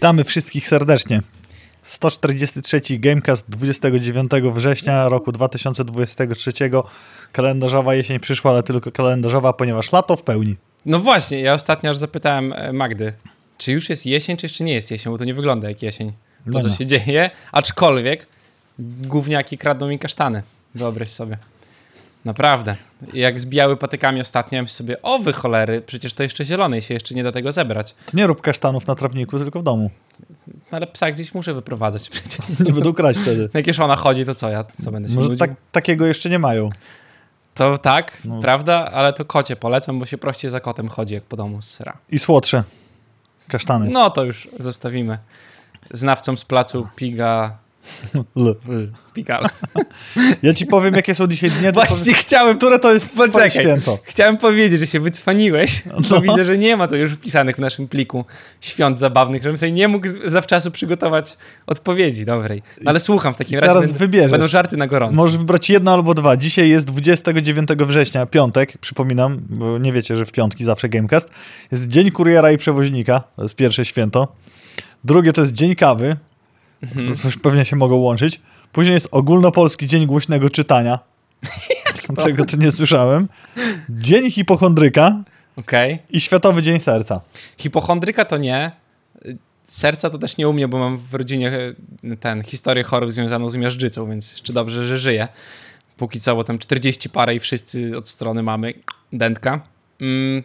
Witamy wszystkich serdecznie. 143 Gamecast 29 września roku 2023. Kalendarzowa jesień przyszła, ale tylko kalendarzowa, ponieważ lato w pełni. No właśnie, ja ostatnio aż zapytałem e, Magdy, czy już jest jesień, czy jeszcze nie jest jesień, bo to nie wygląda jak jesień. To, No co no. się dzieje, aczkolwiek gówniaki kradną mi kasztany. Wyobraź sobie. Naprawdę. Jak zbijały patykami ostatnio, sobie, o wy cholery, przecież to jeszcze zielone i się jeszcze nie da tego zebrać. To nie rób kasztanów na trawniku, tylko w domu. No ale psa gdzieś muszę wyprowadzać przecież. Nie będą kraść wtedy. Jak już ona chodzi, to co ja co będę się Może tak, takiego jeszcze nie mają. To tak, No. prawda, ale to kocie polecam, bo się prościej za kotem chodzi, jak po domu sra. I słodsze kasztany. No to już zostawimy. Znawcom z placu Piga... L. L. Pigal. Ja ci powiem, jakie są dzisiaj dnie, Właśnie powiem, chciałem... które to jest Poczekaj. święto. Chciałem powiedzieć, że się wycwaniłeś, bo No. widzę, że nie ma to już wpisanych w naszym pliku świąt zabawnych, żebym sobie nie mógł zawczasu przygotować odpowiedzi dobrej. No, ale słucham w takim razie. Teraz wybierzesz. Będą żarty na gorąco. Możesz wybrać jedno albo dwa. Dzisiaj jest 29 września, piątek, przypominam, bo nie wiecie, że w piątki zawsze Gamecast. Jest Dzień Kuriera i Przewoźnika, to jest pierwsze święto. Drugie to jest Dzień Kawy, Mhm. to pewnie się mogą łączyć. Później jest Ogólnopolski Dzień Głośnego Czytania, czego tu nie słyszałem. Dzień Hipochondryka Okej. i Światowy Dzień Serca. Hipochondryka to nie. Serca to też nie u mnie, bo mam w rodzinie e, ten, historię chorób związaną z miażdżycą, więc jeszcze dobrze, że żyję. Póki co, bo tam 40 parę i wszyscy od strony mamy dętka. Mm.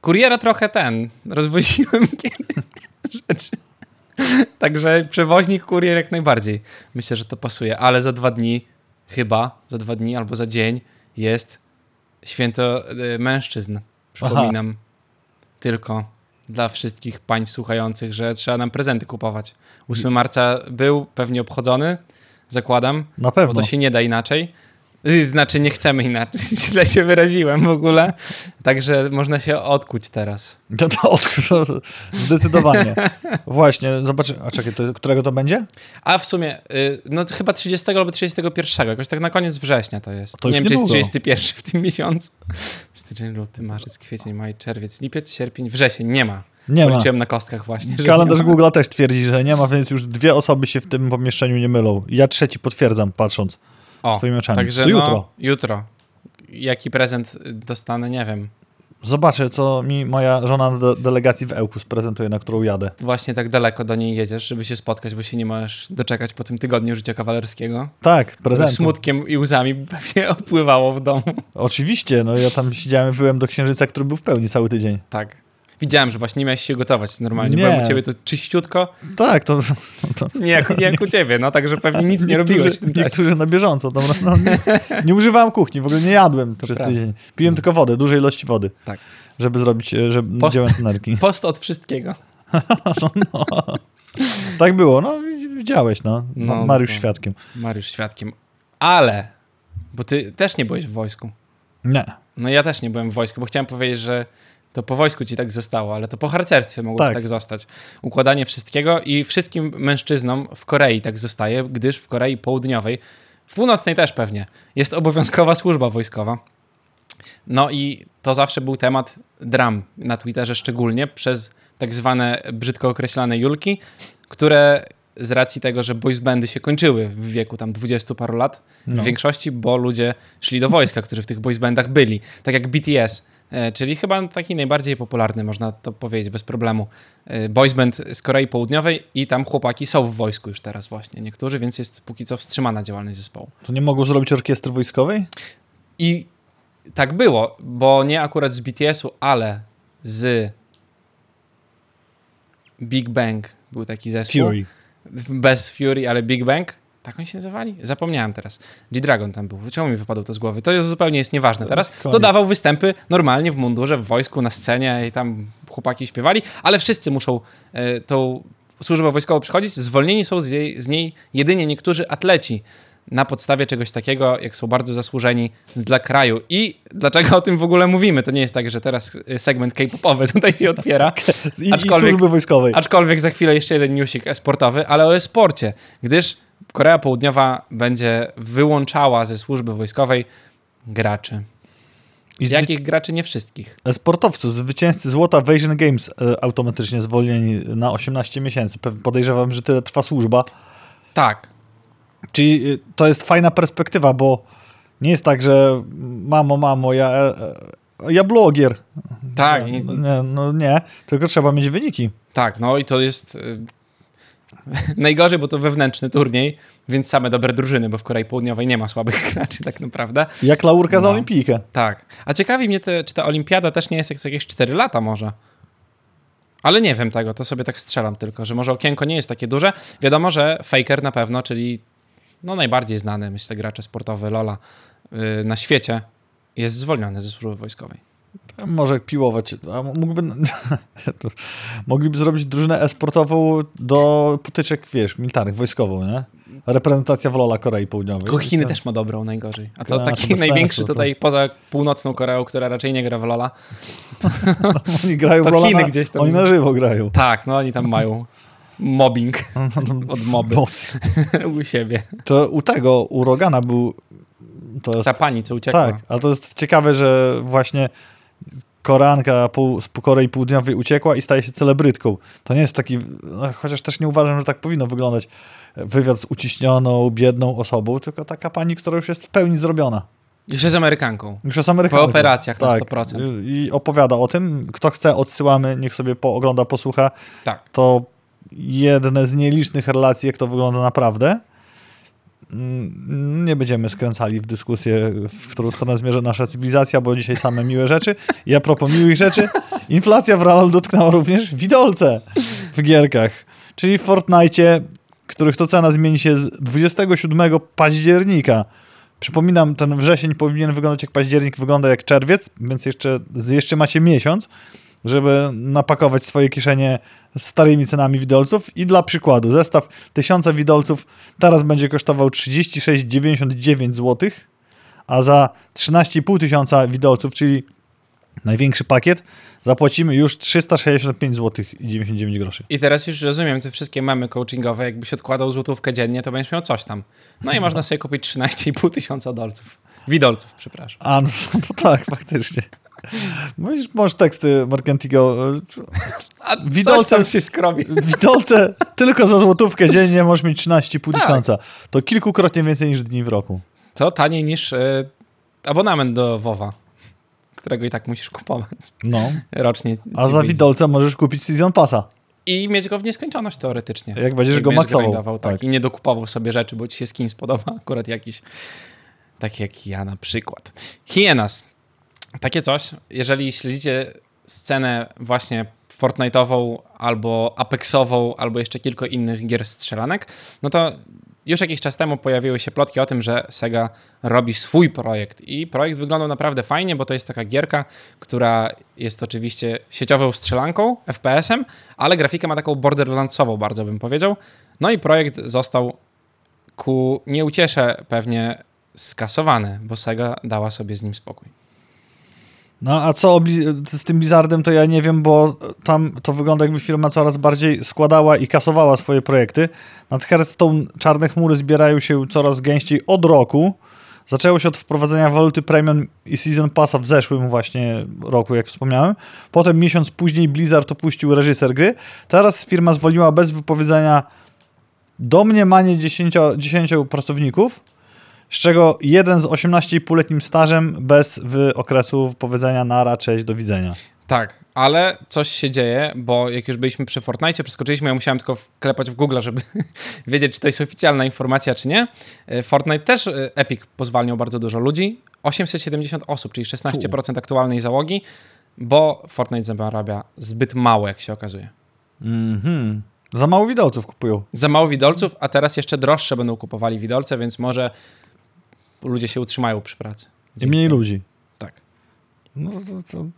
Kuriera trochę ten, rozwoziłem kiedyś rzeczy. Także przewoźnik, kurier jak najbardziej. Myślę, że to pasuje, ale za dwa dni, chyba za dwa dni albo za dzień jest święto e, mężczyzn. Przypominam tylko dla wszystkich pań słuchających, że trzeba nam prezenty kupować. 8 marca był pewnie obchodzony, zakładam, Na bo pewno. to się nie da inaczej. Y, Znaczy, nie chcemy inaczej. Źle się wyraziłem w ogóle. Także można się odkuć teraz. To, to, od- zdecydowanie. Właśnie, zobacz, a czekaj, to, którego to będzie? A w sumie, y, no chyba 30 albo 31, jakoś tak na koniec września to jest. To nie wiem, czy jest niedługo. 31 w tym miesiącu. Styczeń, luty, marzec, kwiecień, maj, czerwiec, lipiec, sierpień, wrzesień. Nie ma. Nie ma. Policzyłem na kostkach właśnie. Kalendarz ma. Google też twierdzi, że nie ma, więc już dwie osoby się w tym pomieszczeniu nie mylą. Ja trzeci potwierdzam, patrząc O, swoimi oczami. Także to no, jutro. jutro. Jaki prezent dostanę, nie wiem. Zobaczę, co mi moja żona na de- delegacji w Ełkus prezentuje, na którą jadę. Właśnie tak daleko do niej jedziesz, żeby się spotkać, bo się nie możesz doczekać po tym tygodniu życia kawalerskiego. Tak, prezent. smutkiem i łzami pewnie opływało w domu. Oczywiście, no ja tam siedziałem, wyłem do księżyca, który był w pełni cały tydzień. Tak. Widziałem, że właśnie nie miałeś się gotować normalnie. Nie. Byłem u ciebie to czyściutko. Tak, to, to Nie jak, nie jak u ciebie, no także pewnie nic nie robiłeś w tym czasie. niektórzy na bieżąco. To, no, nic, nie używałem kuchni, w ogóle nie jadłem przez prawda. tydzień. Piłem tylko wodę, dużej ilości wody. Tak. Żeby zrobić, e, żeby Post- działać energii. Post od wszystkiego. Tak było, no widziałeś, no. No, no Mariusz no. świadkiem. Mariusz świadkiem. Ale, bo ty też nie byłeś w wojsku. Nie. No ja też nie byłem w wojsku, bo chciałem powiedzieć, że to po wojsku ci tak zostało, ale to po harcerstwie mogło Tak. tak zostać. Układanie wszystkiego i wszystkim mężczyznom w Korei tak zostaje, gdyż w Korei Południowej, w północnej też pewnie, jest obowiązkowa służba wojskowa. No i to zawsze był temat dram na Twitterze szczególnie przez tak zwane brzydko określane julki, które z racji tego, że boys bandy się kończyły w wieku tam 20 paru lat, No. w większości, bo ludzie szli do wojska, którzy w tych boys bandach byli. Tak jak BTS, czyli chyba taki najbardziej popularny, można to powiedzieć bez problemu. E, Boys band z Korei Południowej i tam chłopaki są w wojsku już teraz właśnie, niektórzy, więc jest póki co wstrzymana działalność zespołu. To nie mogą zrobić orkiestry wojskowej? I tak było, bo nie akurat z BTS-u, ale z Big Bang był taki zespół. Fury. Bez Fury, ale Big Bang. Tak oni się nazywali? Zapomniałem teraz. G-Dragon tam był. Czemu mi wypadło to z głowy? To zupełnie jest nieważne teraz. To Koniec. dawał występy normalnie w mundurze, w wojsku, na scenie i tam chłopaki śpiewali, ale wszyscy muszą e, tą służbę wojskową przychodzić. Zwolnieni są z, jej, z niej jedynie niektórzy atleci na podstawie czegoś takiego, jak są bardzo zasłużeni dla kraju. I dlaczego o tym w ogóle mówimy? To nie jest tak, że teraz e, segment K-popowy tutaj się otwiera. I, i Aczkolwiek- służby wojskowej. Aczkolwiek za chwilę jeszcze jeden newsik sportowy, ale o e-sporcie, gdyż Korea Południowa będzie wyłączała ze służby wojskowej graczy. I z Jakich graczy? Nie wszystkich. sportowcy, zwycięzcy złota w Asian Games e, automatycznie zwolnieni na 18 miesięcy. Podejrzewam, że tyle trwa służba. Tak. Czyli y, to jest fajna perspektywa, bo nie jest tak, że mamo, mamo, ja, e, e, ja blogier. Tak, Nie, no nie, tylko trzeba mieć wyniki. tak, no i to jest najgorzej, bo to wewnętrzny turniej, więc same dobre drużyny, bo w Korei Południowej nie ma słabych graczy tak naprawdę. Jak laurka za No. olimpijkę. Tak. A ciekawi mnie, te, czy ta olimpiada też nie jest jak jakieś 4 lata może. Ale nie wiem tego, to sobie tak strzelam tylko, że może okienko nie jest takie duże. Wiadomo, że Faker na pewno, czyli no najbardziej znany, myślę, gracz sportowy Lola yy, na świecie, jest zwolniony ze służby wojskowej. Może piłować. A mógłby, to, mogliby zrobić drużynę e-sportową do potyczek, wiesz, militarnych, wojskową, nie? Reprezentacja w Lola Korei Południowej. Tylko Chiny To- też ma dobrą najgorzej. A to Tak, taki największy sensu, to- tutaj, poza północną Koreą, która raczej nie gra w Lola. Oni grają to w Lola Chiny na, gdzieś tam- Oni na żywo grają. Tak, no oni tam mają mobbing od moby Bo u siebie. to u tego, u Rogana był... To jest, Ta pani, co uciekła. tak, ale to jest ciekawe, że właśnie Koreanka pół, z Korei Południowej uciekła i staje się celebrytką. To nie jest taki, no, chociaż też nie uważam, że tak powinno wyglądać wywiad z uciśnioną, biedną osobą, tylko taka pani, która już jest w pełni zrobiona. Jeszcze z Amerykanką. Już jest Amerykanką. Po operacjach na tak, 100%. I opowiada o tym. Kto chce, odsyłamy, niech sobie poogląda, posłucha. Tak. To jedne z nielicznych relacji, jak to wygląda naprawdę. Mm, Nie będziemy skręcali w dyskusję, w którą stronę zmierza nasza cywilizacja, bo dzisiaj same miłe rzeczy. I a propos miłych rzeczy, inflacja w realu dotknęła również widolce w gierkach. Czyli w Fortnite, których to cena zmieni się z 27 października. Przypominam, ten wrzesień powinien wyglądać jak październik, wygląda jak czerwiec, więc jeszcze, jeszcze macie miesiąc, żeby napakować swoje kieszenie starymi cenami widolców. I dla przykładu, zestaw 1000 widolców teraz będzie kosztował 36,99 zł, a za 13,5 tysiąca widolców, czyli największy pakiet, zapłacimy już 365 zł i 99 groszy. I teraz już rozumiem te wszystkie memy coachingowe, jakbyś odkładał złotówkę dziennie, to będziesz miał coś tam. No i można sobie kupić 13,5 tysiąca dolców. Widolców, przepraszam. A, no, no tak, faktycznie. Możesz, możesz teksty Markentigo. A Widolce- się skrobi. Widolce tylko za złotówkę dziennie możesz mieć 13,5 Tak. tysiąca. To kilkukrotnie więcej niż dni w roku. To taniej niż y, abonament do WoWa, którego i tak musisz kupować No. rocznie. A za widolce możesz kupić Season Passa. I mieć go w nieskończoność teoretycznie. Jak będziesz go maksował. grindował, tak. Tak. I nie dokupował sobie rzeczy, bo ci się skin spodoba akurat jakiś. Tak jak ja na przykład. Hienas. Takie coś, jeżeli śledzicie scenę właśnie Fortnite'ową, albo Apexową, albo jeszcze kilka innych gier strzelanek, no to już jakiś czas temu pojawiły się plotki o tym, że Sega robi swój projekt. I projekt wyglądał naprawdę fajnie, bo to jest taka gierka, która jest oczywiście sieciową strzelanką, FPS-em, ale grafikę ma taką borderlandsową, bardzo bym powiedział. No i projekt został ku nieuciesze pewnie skasowany, bo Sega dała sobie z nim spokój. No a co z tym Blizzardem, to ja nie wiem, bo tam to wygląda jakby firma coraz bardziej składała i kasowała swoje projekty. Nad Hearthstone czarne chmury zbierają się coraz gęściej od roku. Zaczęło się od wprowadzenia waluty premium i season passa w zeszłym właśnie roku, jak wspomniałem. Potem miesiąc później Blizzard opuścił reżyser gry. Teraz firma zwolniła bez wypowiedzenia domniemanie 10, 10 pracowników, z czego jeden z 18,5-letnim stażem bez wy- okresu wypowiedzenia nara, cześć, do widzenia. Tak, ale coś się dzieje, bo jak już byliśmy przy Fortnite, przeskoczyliśmy, ja musiałem tylko wklepać w Google, żeby wiedzieć, czy to jest oficjalna informacja, czy nie. E, Fortnite też e, Epic pozwalniał bardzo dużo ludzi, 870 osób, czyli 16% aktualnej załogi, bo Fortnite zarabia zbyt mało, jak się okazuje. Mhm. Za mało widełców kupują. Za mało widolców, a teraz jeszcze droższe będą kupowali widolce, więc może ludzie się utrzymają przy pracy. Mniej ludzi. Tak. No,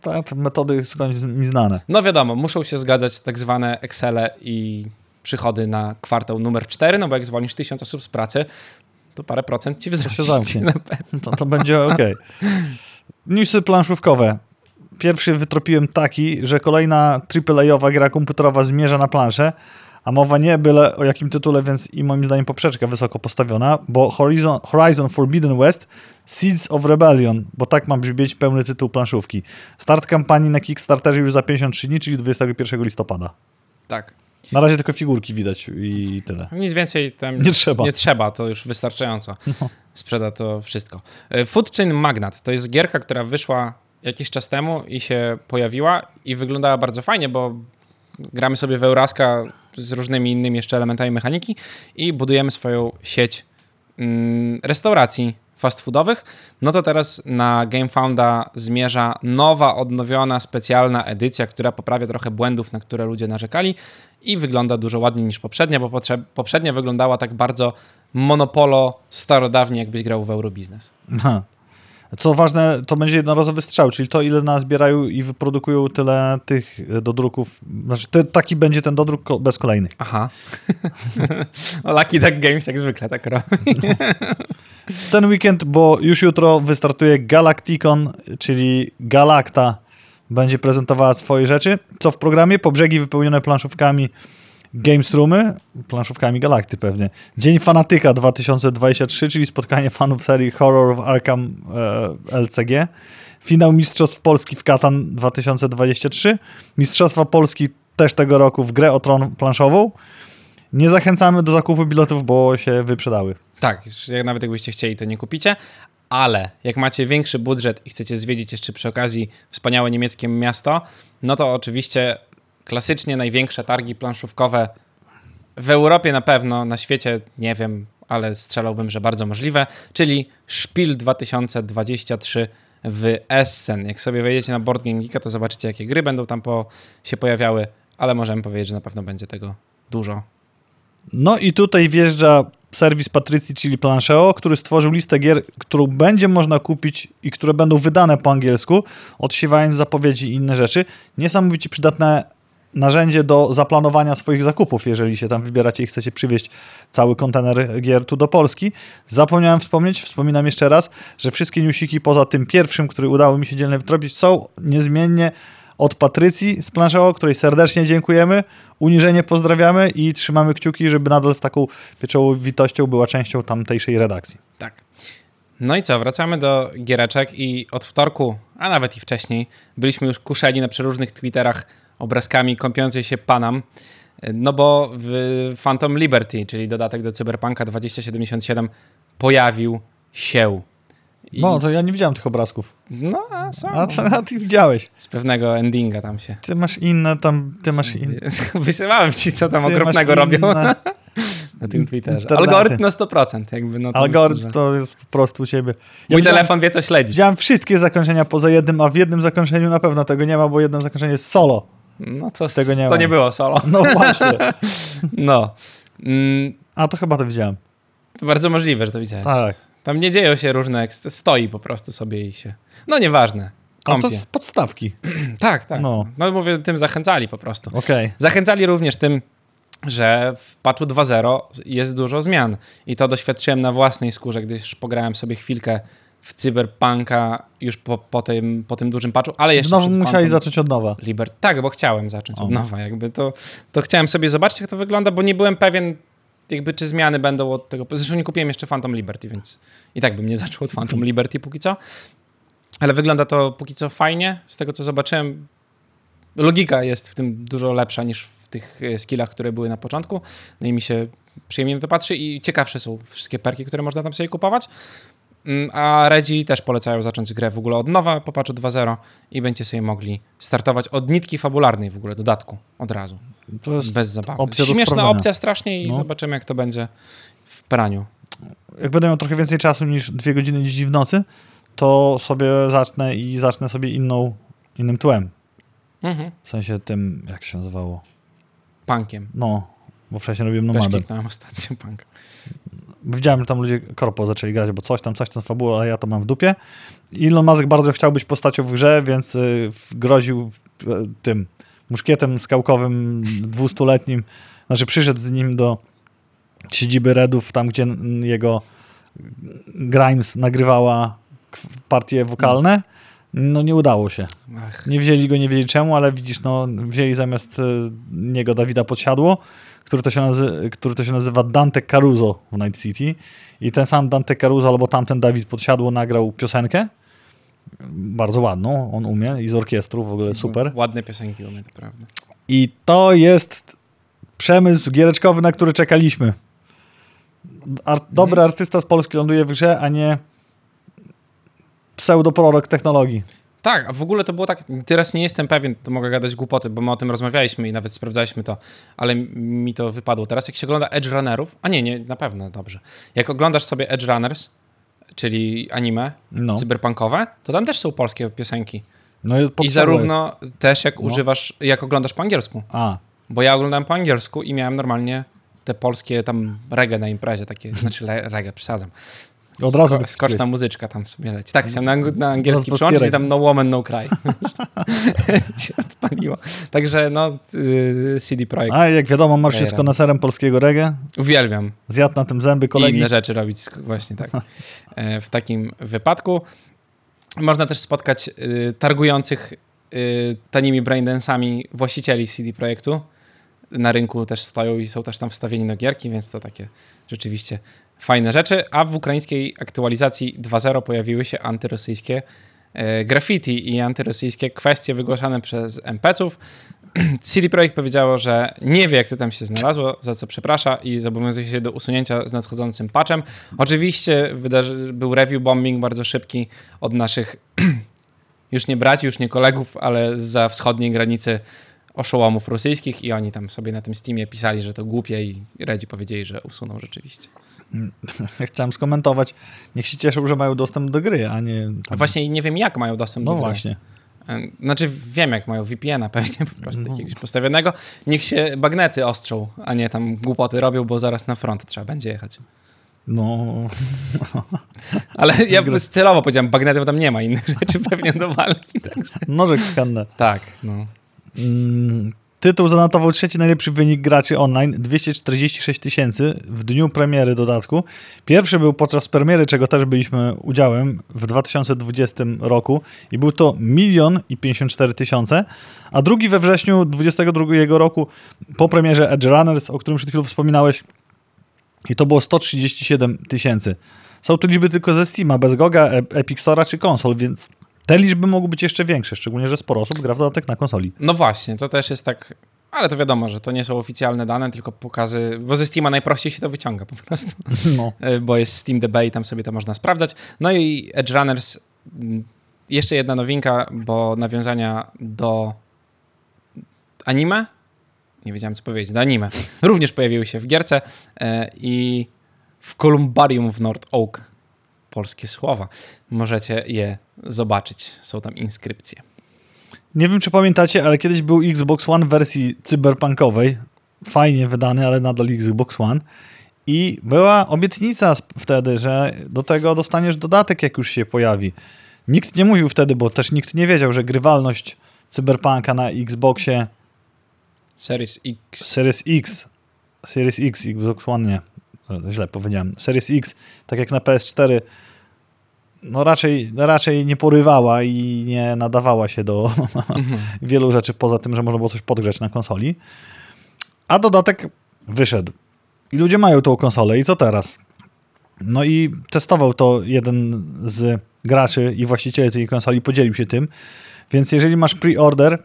to, to, metody skądś mi znane. No wiadomo, muszą się zgadzać tak zwane Excele i przychody na kwartał numer 4, no bo jak zwolnisz tysiąc osób z pracy, to parę procent ci wzrośnie. To, to będzie ok. Newsy planszówkowe. Pierwszy wytropiłem taki, że kolejna AAA-owa gra komputerowa zmierza na planszę, a mowa nie byle o jakim tytule, więc i moim zdaniem poprzeczka wysoko postawiona, bo Horizon, Horizon Forbidden West Seeds of Rebellion, bo tak ma brzmieć pełny tytuł planszówki. Start kampanii na Kickstarterze już za 53 dni, czyli 21 listopada. Tak. Na razie tylko figurki widać i tyle. Nic więcej tam Nie trzeba. Nie trzeba, to już wystarczająco. Sprzeda to wszystko. E, Food Chain Magnat to jest gierka, która wyszła jakiś czas temu i się pojawiła i wyglądała bardzo fajnie, bo gramy sobie w Euraska z różnymi innymi jeszcze elementami mechaniki i budujemy swoją sieć mm, restauracji fast foodowych, no to teraz na GameFounda zmierza nowa, odnowiona, specjalna edycja, która poprawia trochę błędów, na które ludzie narzekali i wygląda dużo ładniej niż poprzednia, bo poprzednia wyglądała tak bardzo monopolo starodawnie, jakbyś grał w Eurobiznes. Co ważne, to będzie jednorazowy strzał, czyli to, ile nazbierają i wyprodukują tyle tych e, dodruków. Znaczy, te, taki będzie ten dodruk bez kolejnych. Aha. o, Lucky Duck Games jak zwykle tak robi. Ten weekend, bo już jutro wystartuje Galacticon, czyli Galacta będzie prezentowała swoje rzeczy. Co w programie? Po brzegi wypełnione planszówkami Games Roomy, planszówkami Galakty pewnie. Dzień Fanatyka 2023, czyli spotkanie fanów serii Horror of Arkham e, LCG. Finał Mistrzostw Polski w Katan 2023. Mistrzostwa Polski też tego roku w grę o tron planszową. Nie zachęcamy do zakupu biletów, bo się wyprzedały. Tak, jak nawet jakbyście chcieli, to nie kupicie, ale jak macie większy budżet i chcecie zwiedzić jeszcze przy okazji wspaniałe niemieckie miasto, no to oczywiście klasycznie największe targi planszówkowe w Europie na pewno, na świecie nie wiem, ale strzelałbym, że bardzo możliwe, czyli Spiel 2023 w Essen. Jak sobie wejdziecie na Board Game Geeka, to zobaczycie, jakie gry będą tam po, się pojawiały, ale możemy powiedzieć, że na pewno będzie tego dużo. No i tutaj wjeżdża serwis Patrycji, czyli Plancheo, który stworzył listę gier, którą będzie można kupić i które będą wydane po angielsku, odsiewając zapowiedzi i inne rzeczy. Niesamowicie przydatne narzędzie do zaplanowania swoich zakupów, jeżeli się tam wybieracie i chcecie przywieźć cały kontener gier tu do Polski. Zapomniałem wspomnieć, wspominam jeszcze raz, że wszystkie newsiki poza tym pierwszym, który udało mi się dzielnie wytropić, są niezmiennie od Patrycji z Plancheo, której serdecznie dziękujemy, uniżenie pozdrawiamy i trzymamy kciuki, żeby nadal z taką pieczołowitością była częścią tamtejszej redakcji. Tak. No i co, wracamy do giereczek i od wtorku, a nawet i wcześniej, byliśmy już kuszeni na przeróżnych Twitterach obrazkami kąpiącej się Panam, no bo w Phantom Liberty, czyli dodatek do Cyberpunka 2077 pojawił się. I, No, to ja nie widziałem tych obrazków. no, a są. A, co- a ty widziałeś. Z pewnego endinga tam się. Ty masz inne tam, ty masz inne. Wysyłałem ci, co tam Ty okropnego robią inne- na tym Twitterze. Algorytm na 100%. Jakby, no to Algorytm myślę, że- to jest po prostu u ciebie. Ja Mój telefon wie, co śledzić. widziałem wszystkie zakończenia poza jednym, a w jednym zakończeniu na pewno tego nie ma, bo jedno zakończenie jest solo. No to, Tego nie to nie było solo. No właśnie. No. Mm, A to chyba to widziałem. to bardzo możliwe, że to widziałeś. Tak. Tam nie dzieją się różne... Stoi po prostu sobie i się... No nieważne. A to z podstawki. Tak, tak. No. No. mówię, tym zachęcali po prostu. Okej. Zachęcali również tym, że w patchu 2.0 jest dużo zmian. I to doświadczyłem na własnej skórze, gdyż pograłem sobie chwilkę w Cyberpunka już po, po, tym, po tym dużym patchu, ale jeszcze Znowu musieli Phantom zacząć od nowa. Liber... Tak, bo chciałem zacząć O. od nowa. Jakby to, to chciałem sobie zobaczyć, jak to wygląda, bo nie byłem pewien, jakby czy zmiany będą od tego. Zresztą nie kupiłem jeszcze Phantom Liberty, więc i tak bym nie zaczął od Phantom Liberty póki co. Ale wygląda to póki co fajnie. Z tego, co zobaczyłem, logika jest w tym dużo lepsza niż w tych e, skillach, które były na początku. No i mi się przyjemnie na to patrzy i ciekawsze są wszystkie perki, które można tam sobie kupować. Mm, A Redzi też polecają zacząć grę w ogóle od nowa po patchu 2.0 i będziecie sobie mogli startować od nitki fabularnej w ogóle, dodatku, od razu, To jest bez zabawy. opcja Śmieszna opcja strasznie i No. zobaczymy jak to będzie w praniu. jak będę miał trochę więcej czasu niż dwie godziny dziś w nocy, to sobie zacznę i zacznę sobie inną, innym tłem. Mhm. W sensie tym, jak się nazywało. Punkiem. No, bo wcześniej robiłem Też nomadem. kliknąłem ostatnio punk. Widziałem, że tam ludzie korpo zaczęli grać, bo coś tam, coś tam fabuła, ale ja to mam w dupie. Elon Musk bardzo chciał być postacią w grze, więc y, groził y, tym muszkietem skałkowym dwustuletnim. Znaczy przyszedł z nim do siedziby Redów, tam gdzie mm, jego Grimes nagrywała partie wokalne. No nie udało się. Ach, Nie wzięli go, nie wiedzieli czemu, ale widzisz, no wzięli zamiast y, niego Dawida Podsiadło, który to, się nazy- który to się nazywa Dante Caruso w Night City. I ten sam Dante Caruso albo tamten Dawid Podsiadło nagrał piosenkę. Bardzo ładną, on umie i z orkiestru w ogóle super. Ładne piosenki umie, to prawda. I to jest przemysł giereczkowy, na który czekaliśmy. Ar- dobry artysta z Polski ląduje w grze, a nie pseudoprorok technologii. Tak, a w ogóle to było tak, teraz nie jestem pewien, to mogę gadać głupoty, bo my o tym rozmawialiśmy i nawet sprawdzaliśmy to, ale mi to wypadło. Teraz jak się ogląda Edge Runnerów, a nie, nie, na pewno, dobrze. Jak oglądasz sobie Edge Runners, czyli anime No, cyberpunkowe, to tam też są polskie piosenki. no jest I zarówno też jak No. używasz, jak oglądasz po angielsku. Jest. A, Bo ja oglądałem po angielsku i miałem normalnie te polskie tam reggae na imprezie, takie, znaczy reggae, przesadzam. Od razu Sko- skoczna muzyczka tam sobie leci. Tak, chciałem na, na angielski przełączyć i tam no woman, no cry. się odpaliło. Także no, y, CD Projekt A jak wiadomo, Marsz jest koneserem polskiego reggae. uwielbiam Zjadł na tym zęby i kolegi. inne rzeczy robić właśnie tak. E, W takim wypadku można też spotkać y, targujących y, tanimi braindensami właścicieli CD Projektu. Na rynku też stoją i są też tam wstawieni na gierki, więc to takie rzeczywiście fajne rzeczy. A w ukraińskiej aktualizacji 2.0 pojawiły się antyrosyjskie e, graffiti i antyrosyjskie kwestie wygłaszane przez NPC-ów. CD Projekt powiedziało, że nie wie, jak to tam się znalazło, za co przeprasza i zobowiązuje się do usunięcia z nadchodzącym patchem. Oczywiście wydarzy, był review bombing bardzo szybki od naszych już nie braci, już nie kolegów, ale za wschodniej granicy oszołomów rosyjskich i oni tam sobie na tym Steamie pisali, że to głupie i Redzi powiedzieli, że usuną rzeczywiście. Chciałem skomentować. Niech się cieszą, że mają dostęp do gry, a nie... Tam... właśnie nie wiem, jak mają dostęp No do gry. właśnie. E, Znaczy wiem, jak mają VPN-a pewnie po prostu No. jakiegoś postawionego. Niech się bagnety ostrzą, a nie tam głupoty robią, bo zaraz na front trzeba będzie jechać. No, Ale ja Gra- celowo powiedziałem bagnety, bo tam nie ma innych rzeczy pewnie do walki. Tak, nożek skanner. tak no. Mm, Tytuł zanotował trzeci najlepszy wynik graczy online, 246 tysięcy w dniu premiery dodatku. Pierwszy był podczas premiery, czego też byliśmy udziałem w 2020 roku i był to milion i 54 tysiące, a drugi we wrześniu 2022 roku po premierze Edge Runners, o którym przed chwilą wspominałeś i to było 137 tysięcy. Są to liczby tylko ze Steama, bez Goga, E- Epic Store'a czy konsol, więc te liczby mogły być jeszcze większe, szczególnie, że sporo osób gra w dodatek na konsoli. no właśnie, to też jest tak... Ale to wiadomo, że to nie są oficjalne dane, tylko pokazy, bo ze Steama najprościej się to wyciąga po prostu. No. E, bo jest Steam DB i tam sobie to można sprawdzać. No i Edge Runners, mm, jeszcze jedna nowinka, bo nawiązania do anime, nie wiedziałem co powiedzieć, do anime, również pojawiły się w gierce e, i w Columbarium w North Oak, polskie słowa, możecie je zobaczyć, są tam inskrypcje. Nie wiem, czy pamiętacie, ale kiedyś był Xbox One w wersji cyberpunkowej. Fajnie wydany, ale nadal Xbox One. I była obietnica wtedy, że do tego dostaniesz dodatek, jak już się pojawi. Nikt nie mówił wtedy, bo też nikt nie wiedział, że grywalność cyberpunka na Xboxie Series X, Series X, Series X, Xbox One nie, źle powiedziałem, Series X, tak jak na PS4, no raczej, raczej nie porywała i nie nadawała się do wielu rzeczy, poza tym, że można było coś podgrzać na konsoli. A dodatek wyszedł. I ludzie mają tą konsolę i co teraz? No i testował to jeden z graczy i właścicieli tej konsoli, podzielił się tym. Więc jeżeli masz pre-order,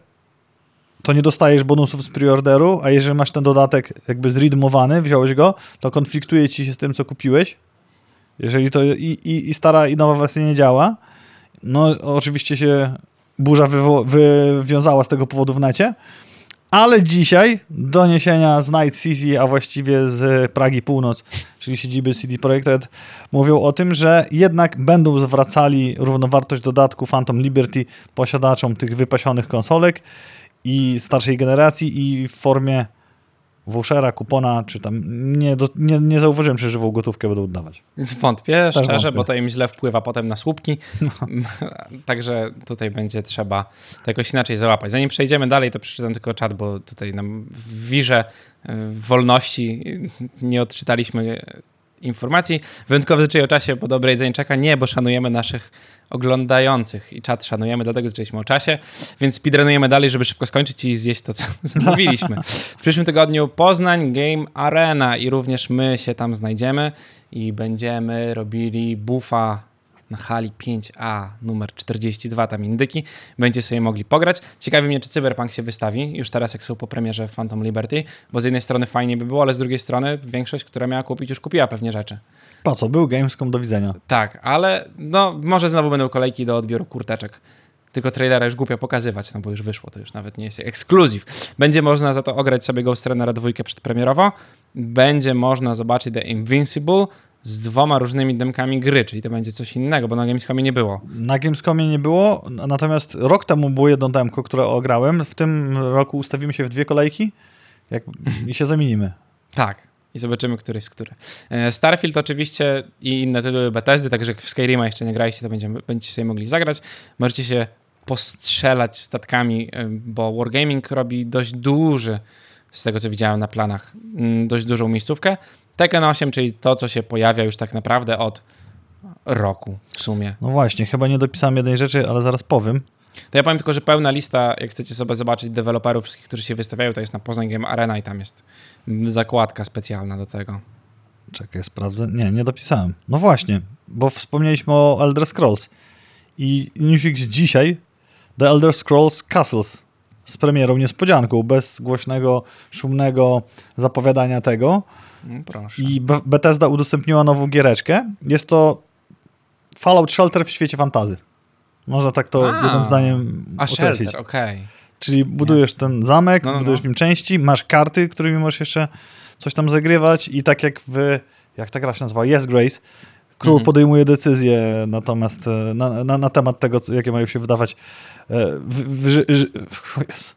to nie dostajesz bonusów z preorderu, a jeżeli masz ten dodatek jakby zredeemowany, wziąłeś go, to konfliktuje ci się z tym, co kupiłeś. Jeżeli to i, i, i stara i nowa wersja nie działa, no oczywiście się burza wywiązała z tego powodu w necie, ale dzisiaj doniesienia z Night City, a właściwie z Pragi Północ, czyli siedziby CD Projekt Red, mówią o tym, że jednak będą zwracali równowartość dodatku Phantom Liberty posiadaczom tych wypasionych konsolek i starszej generacji i w formie vouchera, kupona, czy tam nie, do, nie, nie zauważyłem, czy żywą gotówkę będą oddawać. Wątpię, szczerze, wątpię. bo to im źle wpływa potem na słupki. Także tutaj będzie trzeba to jakoś inaczej załapać. Zanim przejdziemy dalej, to przeczytam tylko czat, bo tutaj nam w wirze wolności nie odczytaliśmy informacji. Wyjątkowo życzę o czasie po dobrej Zańczaka. Nie, bo szanujemy naszych oglądających i czat szanujemy, dlatego zaczęliśmy o czasie, więc speedrunujemy dalej, żeby szybko skończyć i zjeść to, co zamówiliśmy. W przyszłym tygodniu Poznań Game Arena i również my się tam znajdziemy i będziemy robili buffa na hali 5A numer 42, tam indyki. Będziecie sobie mogli pograć. Ciekawi mnie, czy Cyberpunk się wystawi, już teraz jak są po premierze Phantom Liberty, bo z jednej strony fajnie by było, ale z drugiej strony większość, która miała kupić, już kupiła pewnie rzeczy. Po co? Był Gamescom do widzenia. Tak, ale no może znowu będą kolejki do odbioru kurteczek. Tylko trailera już głupio pokazywać, no bo już wyszło, to już nawet nie jest ekskluzyw. Będzie można za to ograć sobie Ghost Runnera 2 przedpremierowo. Będzie można zobaczyć The Invincible, z dwoma różnymi demkami gry, czyli to będzie coś innego, bo na Gamescomie nie było. Na Gamescomie nie było, natomiast rok temu było jedno demko, które ograłem. W tym roku ustawimy się w dwie kolejki jak, i się zamienimy. Tak. I zobaczymy, który jest który. E, Starfield oczywiście i inne tytuły Bethesdy, także jak w Skyrima jeszcze nie graliście, to będziemy, będziecie sobie mogli zagrać. Możecie się postrzelać statkami, e, bo Wargaming robi dość duży, z tego co widziałem na planach, mm, dość dużą miejscówkę. Tekken 8, czyli to, co się pojawia już tak naprawdę od roku w sumie. No właśnie, chyba nie dopisałem jednej rzeczy, ale zaraz powiem. To ja powiem tylko, że pełna lista, jak chcecie sobie zobaczyć deweloperów wszystkich, którzy się wystawiają, to jest na Poznań Game Arena i tam jest zakładka specjalna do tego. Czekaj, sprawdzę. Nie, nie dopisałem. No właśnie, bo wspomnieliśmy o Elder Scrolls i newsfix dzisiaj The Elder Scrolls Castles z premierą niespodzianką, bez głośnego, szumnego zapowiadania tego. No, proszę. I Bethesda udostępniła nową giereczkę. Jest to Fallout Shelter w świecie fantazy. Można tak to A, jednym zdaniem A określić. Shelter, okej. Okay. Czyli budujesz Jasne. ten zamek, no, no, budujesz no. w nim części, masz karty, którymi możesz jeszcze coś tam zagrywać i tak jak w, jak ta gra się nazywa, Yes Grace, król mhm. podejmuje decyzje natomiast e, na, na, na, temat tego, jakie mają się wydawać e, w, w, w,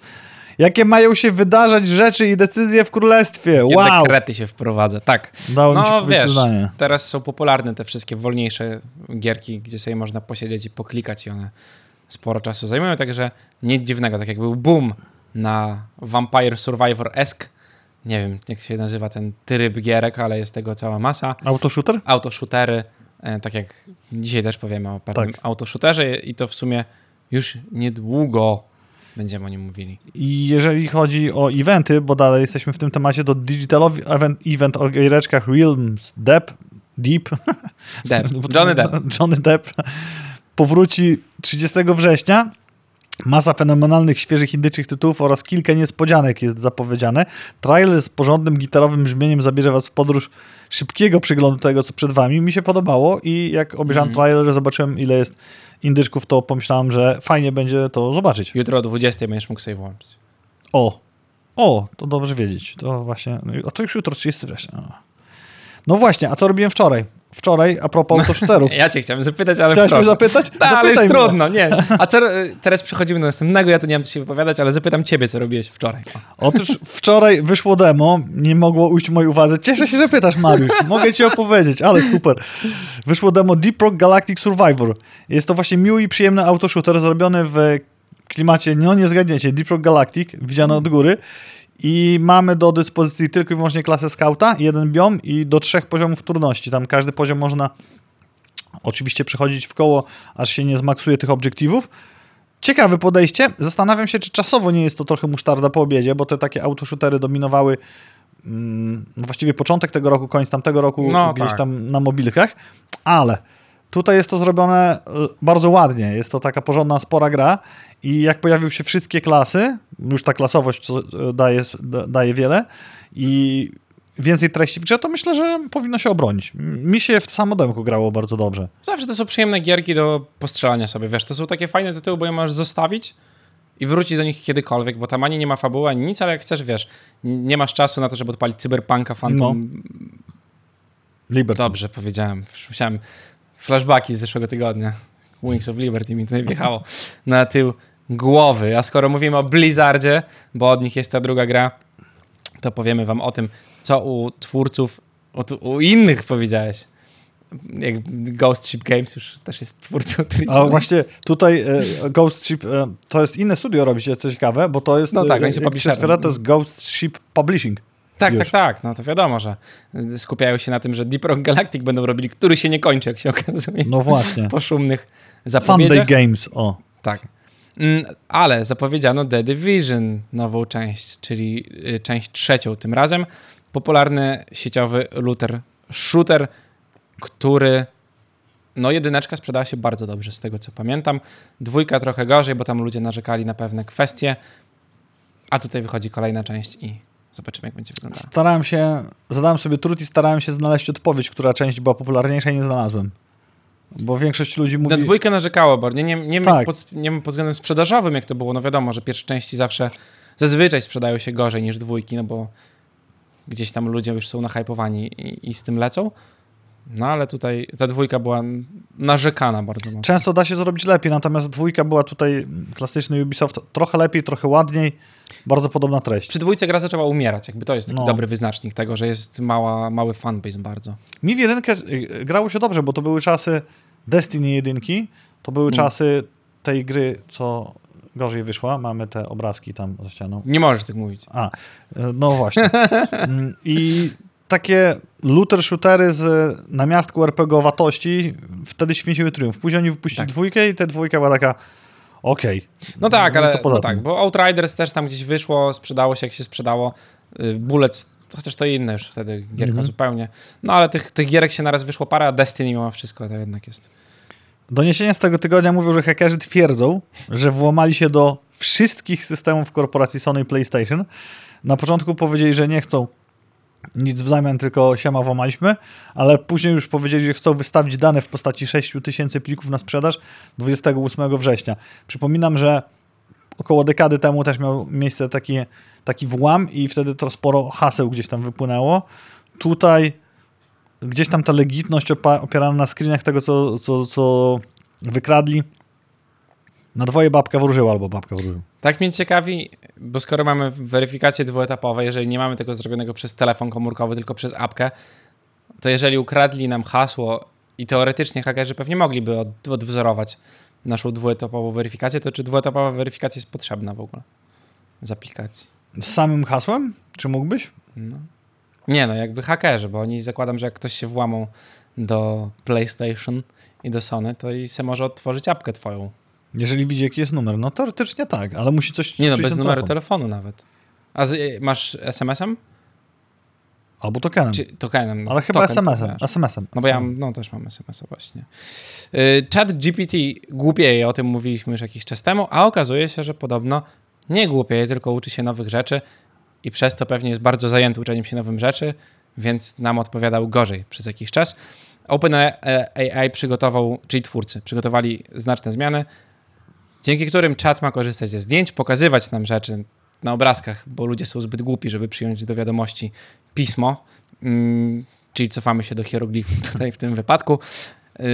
Jakie mają się wydarzać rzeczy i decyzje w królestwie. Wow! dekrety się wprowadza, tak. Dało no wiesz, teraz są popularne te wszystkie wolniejsze gierki, gdzie sobie można posiedzieć i poklikać i one sporo czasu zajmują, także nic dziwnego, tak jak był boom na Vampire Survivor-esque, nie wiem jak się nazywa ten tryb gierek, ale jest tego cała masa. Autoshooter? Autoshootery, e, tak jak dzisiaj też powiemy o pewnym tak. autoshooterze i to w sumie już niedługo będziemy o nim mówili. I jeżeli chodzi o eventy, bo dalej jesteśmy w tym temacie, to digitalowy event, event o giereczkach Realms Depp, Deep, Depp. Johnny Depp. Johnny Depp powróci 30 września. Masa fenomenalnych, świeżych indyczych tytułów oraz kilka niespodzianek jest zapowiedziane. Trailer z porządnym gitarowym brzmieniem zabierze was w podróż szybkiego przeglądu tego, co przed wami. Mi się podobało i jak obejrzałem mm. trailer, zobaczyłem ile jest indyczków, to pomyślałem, że fajnie będzie to zobaczyć. Jutro o 20 będziesz mógł sobie włączyć. O, o, to dobrze wiedzieć. To właśnie, a to już jutro 30 września. No właśnie, a co robiłem wczoraj? Wczoraj, a propos autoshooterów. ja cię chciałem zapytać, ale Chciałeś mnie zapytać? Tak, ale już trudno, nie. A co, teraz przechodzimy do następnego, ja tu nie mam co się wypowiadać, ale zapytam ciebie, co robiłeś wczoraj. Otóż wczoraj wyszło demo, nie mogło ujść mojej uwadze. Cieszę się, że pytasz, Mariusz. Mogę ci opowiedzieć, ale super. Wyszło demo Deep Rock Galactic Survivor. Jest to właśnie miły i przyjemny autoshooter zrobiony w klimacie, no nie zgadniecie, Deep Rock Galactic, widziane od góry. I mamy do dyspozycji tylko i wyłącznie klasę skauta, jeden biom i do trzech poziomów trudności. Tam każdy poziom można oczywiście przechodzić w koło, aż się nie zmaksuje tych obiektywów. Ciekawe podejście. Zastanawiam się, czy czasowo nie jest to trochę musztarda po obiedzie, bo te takie autoshootery dominowały mm, właściwie początek tego roku, koniec tamtego roku no, gdzieś tak. tam na mobilkach, ale tutaj jest to zrobione e, bardzo ładnie. Jest to taka porządna, spora gra i jak pojawiły się wszystkie klasy, już ta klasowość daje, daje wiele i więcej treści w grze, to myślę, że powinno się obronić. Mi się w samodemku grało bardzo dobrze. Zawsze to są przyjemne gierki do postrzelania sobie, wiesz, to są takie fajne tytuły, bo je możesz zostawić i wrócić do nich kiedykolwiek, bo tam ani nie ma fabuły, ani nic, ale jak chcesz, wiesz, nie masz czasu na to, żeby odpalić Cyberpunka, Phantom... No. Liberty. Dobrze powiedziałem. Musiałem flashbacki z zeszłego tygodnia. Wings of Liberty mi tutaj wjechało na tył głowy. A skoro mówimy o Blizzardzie, bo od nich jest ta druga gra, to powiemy wam o tym, co u twórców, u, u innych powiedziałeś. Jak Ghost Ship Games już też jest twórcą A właśnie tutaj e, Ghost Ship, e, to jest inne studio robicie, co ciekawe, bo to jest, no tak, oni są to jest Ghost Ship Publishing. Tak, Już. tak, tak. No to wiadomo, że skupiają się na tym, że Deep Rock Galactic będą robili, który się nie kończy, jak się okazuje. No właśnie. Po szumnych zapowiedziach. Day Games, o. Tak. Mm, Ale zapowiedziano The Division, nową część, czyli y, część trzecią tym razem. Popularny sieciowy looter shooter, który no jedyneczka sprzedała się bardzo dobrze z tego co pamiętam. Dwójka trochę gorzej, bo tam ludzie narzekali na pewne kwestie. A tutaj wychodzi kolejna część i zobaczymy jak będzie wyglądała. Starałem się, zadałem sobie trud i starałem się znaleźć odpowiedź, która część była popularniejsza i nie znalazłem. Bo większość ludzi mówi... Na dwójkę narzekało, bo nie, nie, nie, Tak. pod, nie wiem pod względem sprzedażowym, jak to było. No wiadomo, że pierwsze części zawsze zazwyczaj sprzedają się gorzej niż dwójki, no bo gdzieś tam ludzie już są nahypowani i, i z tym lecą. No ale tutaj ta dwójka była narzekana bardzo mocno. Często da się zrobić lepiej, natomiast dwójka była tutaj klasyczny Ubisoft trochę lepiej, trochę ładniej, bardzo podobna treść. Przy dwójce gra zaczęła umierać, jakby to jest taki No. dobry wyznacznik tego, że jest mała, mały fanbase bardzo. Mi w jedynkę y, grało się dobrze, bo to były czasy Destiny jedynki, to były Mm. czasy tej gry, co gorzej wyszła. Mamy te obrazki tam za ścianą. Nie możesz tak mówić. A, y, no właśnie. Mm, I takie looter shootery z namiastku RPGowatości wtedy święciły triumf. Później oni wypuścili Tak. dwójkę i ta dwójka była taka okej. No tak, No ale no tak, bo Outriders też tam gdzieś wyszło, sprzedało się jak się sprzedało. Y, Bullets, chociaż to inne już wtedy gierka Mhm. zupełnie. No ale tych, tych gierek się naraz wyszło parę, a Destiny mimo wszystko to jednak jest. Doniesienia z tego tygodnia mówią, że hakerzy twierdzą, że włamali się do wszystkich systemów korporacji Sony i PlayStation. Na początku powiedzieli, że nie chcą nic w zamian, tylko siema włamaliśmy, ale później już powiedzieli, że chcą wystawić dane w postaci 6 tysięcy plików na sprzedaż 28 września. Przypominam, że około dekady temu też miał miejsce taki, taki włam i wtedy to sporo haseł gdzieś tam wypłynęło. Tutaj gdzieś tam ta legitność opierana na screenach tego, co, co, co wykradli. Na dwoje babka wróżyła albo babka wróżył. Tak mnie ciekawi, bo skoro mamy weryfikację dwuetapową, jeżeli nie mamy tego zrobionego przez telefon komórkowy, tylko przez apkę, to jeżeli ukradli nam hasło i teoretycznie hakerzy pewnie mogliby od, odwzorować naszą dwuetapową weryfikację, to czy dwuetapowa weryfikacja jest potrzebna w ogóle z aplikacji? Z samym hasłem? Czy mógłbyś? No. Nie no, jakby hakerzy, bo oni zakładam, że jak ktoś się włamą do PlayStation i do Sony, to i se może odtworzyć apkę twoją. Jeżeli widzi, jaki jest numer. No teoretycznie tak, ale musi coś Nie no, bez numeru telefon. telefonu nawet. A z, y, masz SMS-em? Albo tokenem. Czy tokenem? ale chyba SMS-em. wiesz. SMS-em. No bo ja no, też mam SMS-a właśnie. Y, Chat GPT głupieje, o tym mówiliśmy już jakiś czas temu, a okazuje się, że podobno nie głupieje, tylko uczy się nowych rzeczy i przez to pewnie jest bardzo zajęty uczeniem się nowym rzeczy, więc nam odpowiadał gorzej przez jakiś czas. OpenAI przygotował, czyli twórcy, przygotowali znaczne zmiany, dzięki którym czat ma korzystać ze zdjęć, pokazywać nam rzeczy na obrazkach, bo ludzie są zbyt głupi, żeby przyjąć do wiadomości pismo, mm, czyli cofamy się do hieroglifów tutaj w tym wypadku, yy,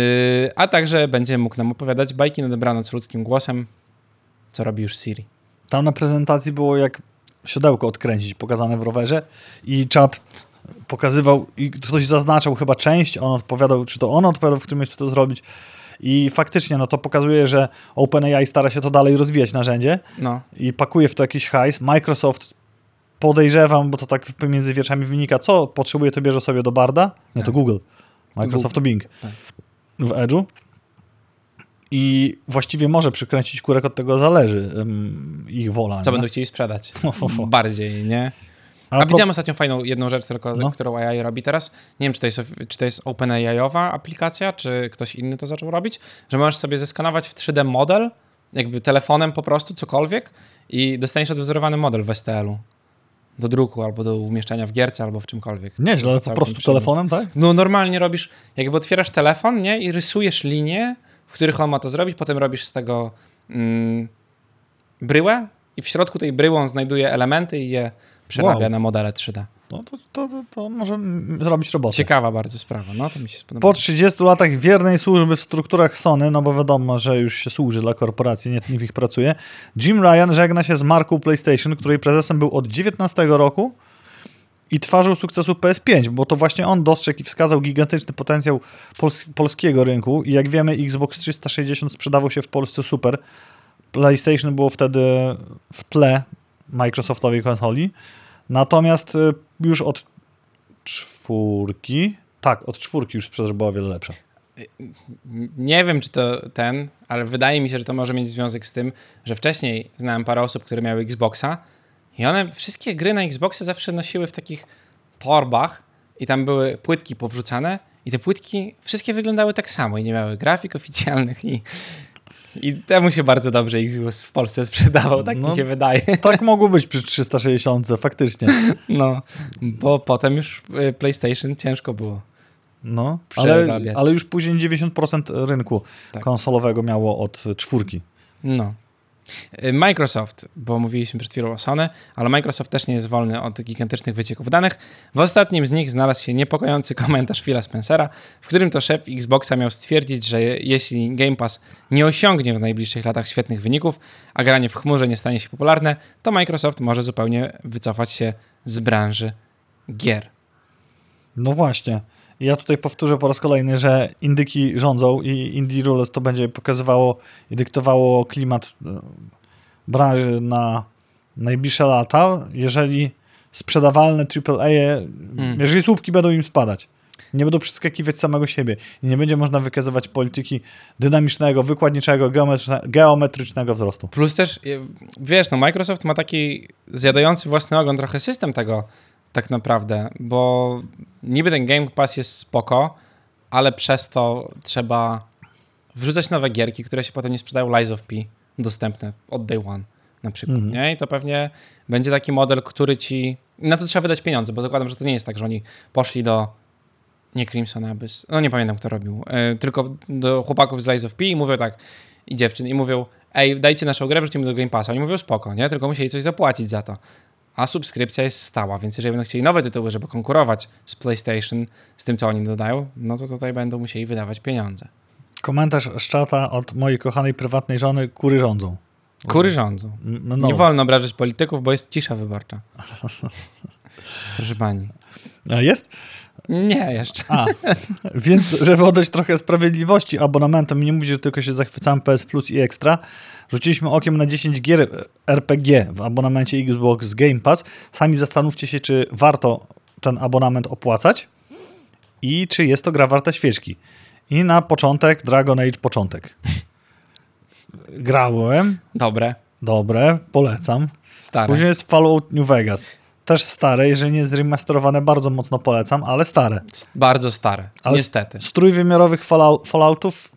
a także będzie mógł nam opowiadać bajki na dobranoc ludzkim głosem, co robi już Siri. Tam na prezentacji było jak siodełko odkręcić, pokazane w rowerze i czat pokazywał i ktoś zaznaczał chyba część, on odpowiadał, czy to on odpowiadał, w którym miejscu to zrobić. I faktycznie, no to pokazuje, że OpenAI stara się to dalej rozwijać narzędzie No, i pakuje w to jakiś hajs. Microsoft podejrzewam, bo to tak pomiędzy wierszami wynika, co potrzebuje, to bierze sobie do Barda. Nie, to Tak. Google. Microsoft to Bing. Tak. W Edge'u. I właściwie może przykręcić kurek, od tego zależy ym, ich wola. co nie? będą chcieli sprzedać. Bardziej, nie? A, A pro- widziałem ostatnio fajną jedną rzecz, tylko, No. którą AI robi teraz. Nie wiem, czy to jest, czy to jest OpenAI-owa aplikacja, czy ktoś inny to zaczął robić, że możesz sobie zeskanować w 3D model, jakby telefonem po prostu, cokolwiek i dostaniesz odwzorowany model w STL-u do druku, albo do umieszczenia w gierce, albo w czymkolwiek. Nieźle, ale po prostu przyjemne. telefonem, tak? No normalnie robisz, jakby otwierasz telefon, nie? I rysujesz linie, w których on ma to zrobić, potem robisz z tego mm, bryłę i w środku tej bryły on znajduje elementy i je przerabia Wow. na modele 3D. No to, to, to, to może zrobić robotę. Ciekawa bardzo sprawa, no to mi się spodoba. Po 30 latach wiernej służby w strukturach Sony, no bo wiadomo, że już się służy dla korporacji, nie, nie w ich pracuje, Jim Ryan żegna się z marką PlayStation, której prezesem był od 19 roku i twarzą sukcesu PS5, bo to właśnie on dostrzegł i wskazał gigantyczny potencjał pols polskiego rynku i jak wiemy Xbox 360 sprzedawał się w Polsce super. PlayStation było wtedy w tle Microsoftowej konsoli. Natomiast y, już od czwórki, tak, od czwórki już sprzedaż była wiele lepsza. Nie wiem, czy to ten, ale wydaje mi się, że to może mieć związek z tym, że wcześniej znałem parę osób, które miały Xboxa i one wszystkie gry na Xboxy zawsze nosiły w takich torbach i tam były płytki powrzucane i te płytki wszystkie wyglądały tak samo i nie miały grafik oficjalnych i, i temu się bardzo dobrze Xbox w Polsce sprzedawał, tak No. mi się wydaje. Tak mogło być przy 360, faktycznie. No, bo potem już y, PlayStation ciężko było. No, ale, ale już później 90% rynku Tak. konsolowego miało od czwórki. No. Microsoft, bo mówiliśmy przed chwilą o Sony, ale Microsoft też nie jest wolny od gigantycznych wycieków danych. W ostatnim z nich znalazł się niepokojący komentarz Phila Spencera, w którym to szef Xboxa miał stwierdzić, że je- jeśli Game Pass nie osiągnie w najbliższych latach świetnych wyników, a granie w chmurze nie stanie się popularne, to Microsoft może zupełnie wycofać się z branży gier. No właśnie. Ja tutaj powtórzę po raz kolejny, że indyki rządzą i Indie Rules to będzie pokazywało i dyktowało klimat e, branży na najbliższe lata, jeżeli sprzedawalne AAA, Hmm. jeżeli słupki będą im spadać. Nie będą przeskakiwać samego siebie i nie będzie można wykazywać polityki dynamicznego, wykładniczego, geometryczne, geometrycznego wzrostu. Plus też, y, wiesz, no Microsoft ma taki zjadający własny ogon trochę system tego tak naprawdę, bo niby ten Game Pass jest spoko, ale przez to trzeba wrzucać nowe gierki, które się potem nie sprzedają Lies of P dostępne od day one na przykład, Mhm. nie? I to pewnie będzie taki model, który ci... Na to trzeba wydać pieniądze, bo zakładam, że to nie jest tak, że oni poszli do nie Crimson Abyss, no nie pamiętam kto robił, e, tylko do chłopaków z Lies of P i mówią tak, i dziewczyn, i mówią, ej, dajcie naszą grę, wrzucimy do Game Passa. Oni mówią, spoko, nie? Tylko musieli coś zapłacić za to. A subskrypcja jest stała, więc jeżeli będą chcieli nowe tytuły, żeby konkurować z PlayStation, z tym, co oni dodają, no to tutaj będą musieli wydawać pieniądze. Komentarz z czata od mojej kochanej prywatnej żony, kury rządzą. Kury rządzą. No, no. Nie wolno obrażać polityków, bo jest cisza wyborcza. Proszę pani. A Jest? Nie, jeszcze. A, więc żeby oddać trochę sprawiedliwości abonamentom nie mówić, że tylko się zachwycamy PS Plus i Extra, rzuciliśmy okiem na 10 gier RPG w abonamencie Xbox Game Pass. Sami zastanówcie się, czy warto ten abonament opłacać i czy jest to gra warta świeczki. I na początek Dragon Age początek. Grałem, Dobre, dobre, polecam. stare. Później jest Fallout New Vegas. Też stare, jeżeli nie zremasterowane, bardzo mocno polecam, ale stare. Bardzo stare, Ale niestety. Z trójwymiarowych Fallout, Falloutów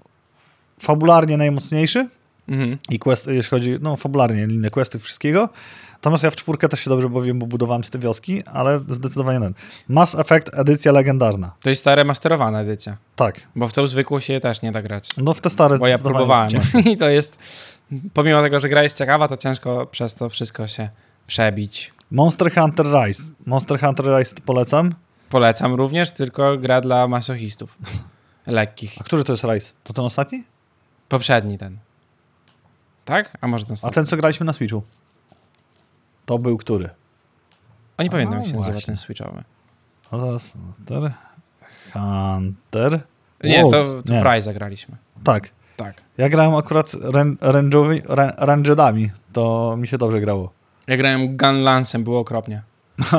fabularnie najmocniejszy Mhm. i quest, jeśli chodzi, no fabularnie, inne questy, wszystkiego. Natomiast ja w czwórkę też się dobrze bawiłem, bo budowałem te wioski, ale zdecydowanie ten. Mass Effect edycja legendarna. To jest ta remasterowana edycja, Tak. bo w tą zwykłą się też nie da grać. No w te stare Bo ja próbowałem i to jest, pomimo tego, że gra jest ciekawa, to ciężko przez to wszystko się przebić. Monster Hunter Rise. Monster Hunter Rise polecam. Polecam również, tylko gra dla masochistów. Lekkich. A który to jest Rise? To ten ostatni? Poprzedni ten. Tak? A może ten A ostatni? ten, co graliśmy na Switchu? To był który? O, nie pamiętam, A, jak się nazywa właśnie. ten switchowy. No zaraz. Hunter. Hunter. Nie, World. to, to w Rise zagraliśmy. Tak. Tak. Ja grałem akurat ran- range'owy- ran- range'edami. To mi się dobrze grało. Ja grałem Gunlancem, było okropnie.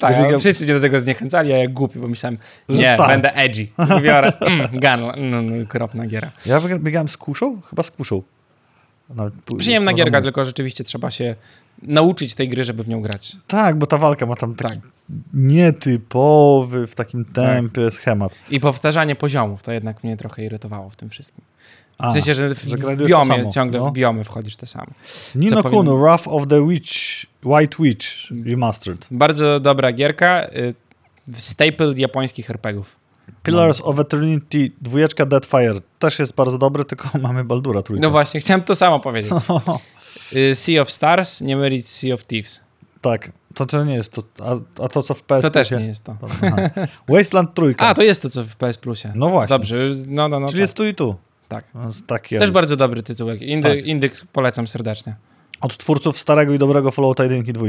tak, ale go- wszyscy mnie do tego zniechęcali, a ja głupi, bo myślałem, Że nie, tak. będę edgy. Biorę, mm, gun, no, no, okropna giera. Ja biega- biegałem z kuszą? Chyba z kuszą. Pół- Przyjemna gierka, tylko rzeczywiście trzeba się nauczyć tej gry, żeby w nią grać. Tak, bo ta walka ma tam taki Tak. Nietypowy w takim tempie schemat. I powtarzanie poziomów, to jednak mnie trochę irytowało w tym wszystkim. A, w sensie, że w, że w biomie, samo, ciągle no. w biomy wchodzisz te same. Nino co Kunu, powinien- Wrath of the Witch, White Witch Remastered. Bardzo dobra gierka, y, staple japońskich RPGów. Pillars of Eternity, dwójeczka Deadfire też jest bardzo dobry, tylko mamy Baldura trójkę. No właśnie, chciałem to samo powiedzieć. Y, Sea of Stars, nie mylić Sea of Thieves. tak, to, to nie jest to, a, a to co w PS To też nie jest to. Aha. Wasteland trójka. A, to jest to, co w PS Plusie. No właśnie. Dobrze, no, no, no. Czyli tak. jest tu i tu. tak. Takie, Też bardzo dobry tytułek. Indy, Tak. Indyk polecam serdecznie. Od twórców starego i dobrego Fallouta 1 i 2.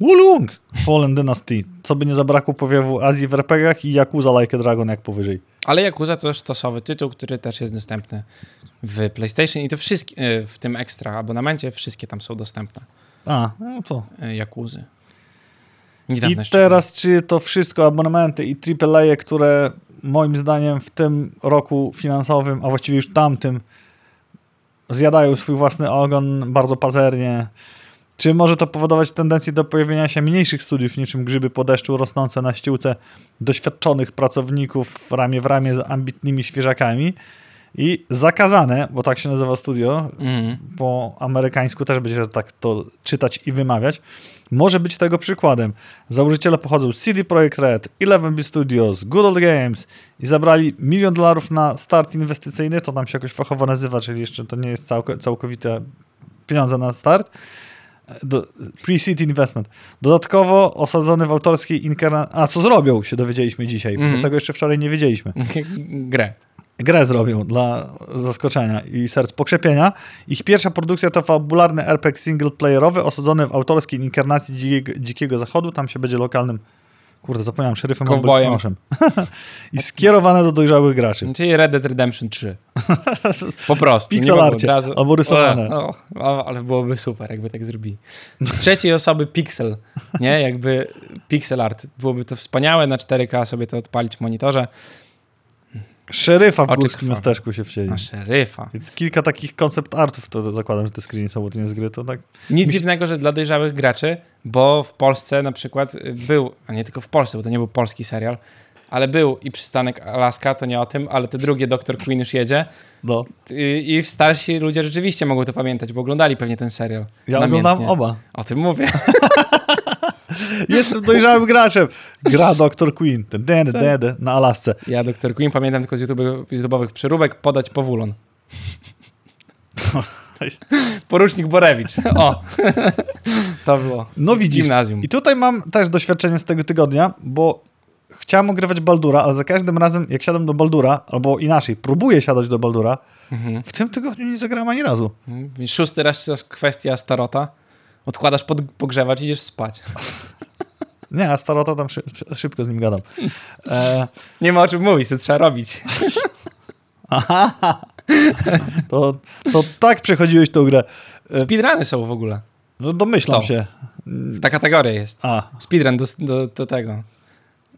Wulung! Fallen Dynasty. Co by nie zabrakło powiewu Azji w RPGach i Yakuza Like a Dragon jak powyżej. Ale Yakuza to sztosowy tytuł, który też jest dostępny w PlayStation i to wszystkie, y, w tym ekstra abonamencie wszystkie tam są dostępne. A, no to. e, I Niedawno jeszcze teraz, czy to wszystko abonamenty i AAA, które moim zdaniem w tym roku finansowym, a właściwie już tamtym, zjadają swój własny ogon bardzo pazernie. Czy może to powodować tendencję do pojawienia się mniejszych studiów, niczym grzyby po deszczu rosnące na ściółce doświadczonych pracowników ramię w ramię z ambitnymi świeżakami i zakazane, bo tak się nazywa studio, Mhm. po amerykańsku też będzie tak to czytać i wymawiać, może być tego przykładem. Założyciele pochodzą z CD Projekt Red, 11 Studios, Good Old Games i zabrali milion dolarów na start inwestycyjny, to tam się jakoś fachowo nazywa, czyli jeszcze to nie jest całko, całkowite pieniądze na start. Pre-seed investment. Dodatkowo osadzony w autorskiej inkarnacji. A co zrobią, się dowiedzieliśmy dzisiaj, bo Mhm. tego jeszcze wczoraj nie wiedzieliśmy Grę. Grę zrobią dla zaskoczenia i serc pokrzepienia. Ich pierwsza produkcja to fabularny RPG singleplayerowy osadzony w autorskiej inkarnacji dzikiego, dzikiego zachodu. Tam się będzie lokalnym, kurde, zapomniałem, szeryfem listonoszem. I skierowane do dojrzałych graczy. Czyli Red Dead Redemption 3. Po prostu. Pixel arcie razu- albo rysowane. O, o, ale byłoby super, jakby tak zrobili. Z trzeciej osoby pixel, nie? Jakby pixel art. Byłoby to wspaniałe, na 4K sobie to odpalić w monitorze. Szeryfa w Oczy górskim miasteczku się wcieli. Na szeryfa. Więc Kilka takich koncept artów, to zakładam, że te screeny są, bo to nie jest gry, to tak. Nic dziwnego, że dla dojrzałych graczy, bo w Polsce na przykład był, a nie tylko w Polsce, bo to nie był polski serial, ale był i przystanek Alaska, to nie o tym, ale te drugie Dr. Queen już jedzie No. i, i starsi ludzie rzeczywiście mogą to pamiętać, bo oglądali pewnie ten serial. Ja Namiętnie. oglądam oba. O tym mówię. Jestem dojrzałym graczem. Gra Dr. Queen. Ten, ten, na Alasce. Ja Dr. Queen pamiętam tylko z YouTube- YouTube'owych przeróbek podać powulon. Porucznik Borewicz. O! to było. No widzisz. Gimnazjum. I tutaj mam też doświadczenie z tego tygodnia, bo chciałem ogrywać Baldura, ale za każdym razem, jak siadam do Baldura, albo inaczej, próbuję siadać do Baldura, Mhm. w tym tygodniu nie zagrałem ani razu. Szósty raz kwestia starota. Odkładasz pod pogrzewacz i idziesz spać. Nie, a Starota tam szy, szy- szybko z nim gadam. E, Nie ma o czym mówić, to trzeba robić. to, to tak przechodziłeś tą grę. E, Speedruny są w ogóle. no domyślam To. się. Ta kategoria jest. A, Speedrun do, do, do tego.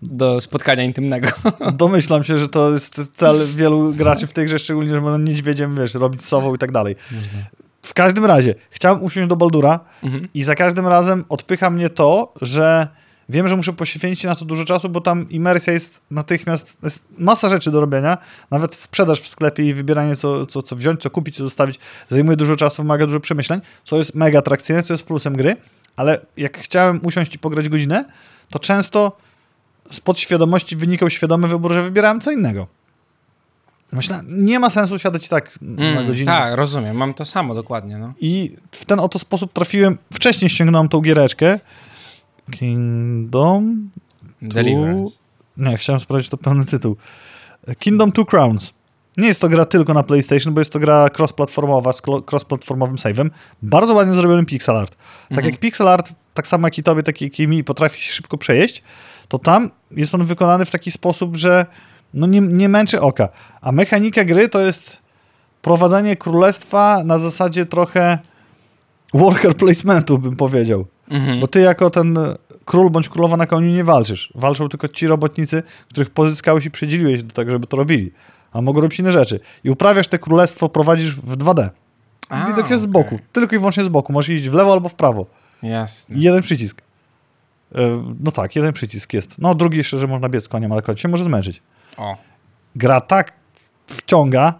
Do spotkania intymnego. domyślam się, że to jest cel wielu graczy w tej grze, szczególnie, że będą niedźwiedziem, wiesz, robić z sobą i tak dalej. W każdym razie, chciałem usiąść do Baldura Mhm. i za każdym razem odpycha mnie to, że wiem, że muszę poświęcić na to dużo czasu, bo tam imersja jest natychmiast, jest masa rzeczy do robienia, nawet sprzedaż w sklepie i wybieranie co, co, co wziąć, co kupić, co zostawić, zajmuje dużo czasu, wymaga dużo przemyśleń, co jest mega atrakcyjne, co jest plusem gry, ale jak chciałem usiąść i pograć godzinę, to często z podświadomości wynikał świadomy wybór, że wybierałem co innego. Myślę, nie ma sensu siadać tak na Mm, godzinę. tak, rozumiem. Mam to samo dokładnie. No. I w ten oto sposób trafiłem. Wcześniej ściągnąłem tą giereczkę. Kingdom. Deliverance. Nie, chciałem sprawdzić to pełny tytuł. Kingdom Two Crowns. Nie jest to gra tylko na PlayStation, bo jest to gra cross-platformowa z cross-platformowym save'em. Bardzo ładnie zrobiony pixel art. Tak Mhm. jak pixel art, tak samo jak i tobie, tak jak i mi, potrafi się szybko przejeść, to tam jest on wykonany w taki sposób, że no nie, nie męczy oka. A mechanika gry to jest prowadzenie królestwa na zasadzie trochę worker placementu, bym powiedział. Mhm. Bo ty jako ten król bądź królowa na koniu nie walczysz. Walczą tylko ci robotnicy, których pozyskałeś i przydzieliłeś do tego, żeby to robili. A mogą robić inne rzeczy. I uprawiasz te królestwo, prowadzisz w 2D. A, Widok jest z boku. Tylko i wyłącznie z boku. Możesz iść w lewo albo w prawo. Jasne. I jeden przycisk. E, No tak, jeden przycisk jest. No drugi jeszcze, że można biec koniem, ale koń się może zmęczyć. O. Gra tak wciąga,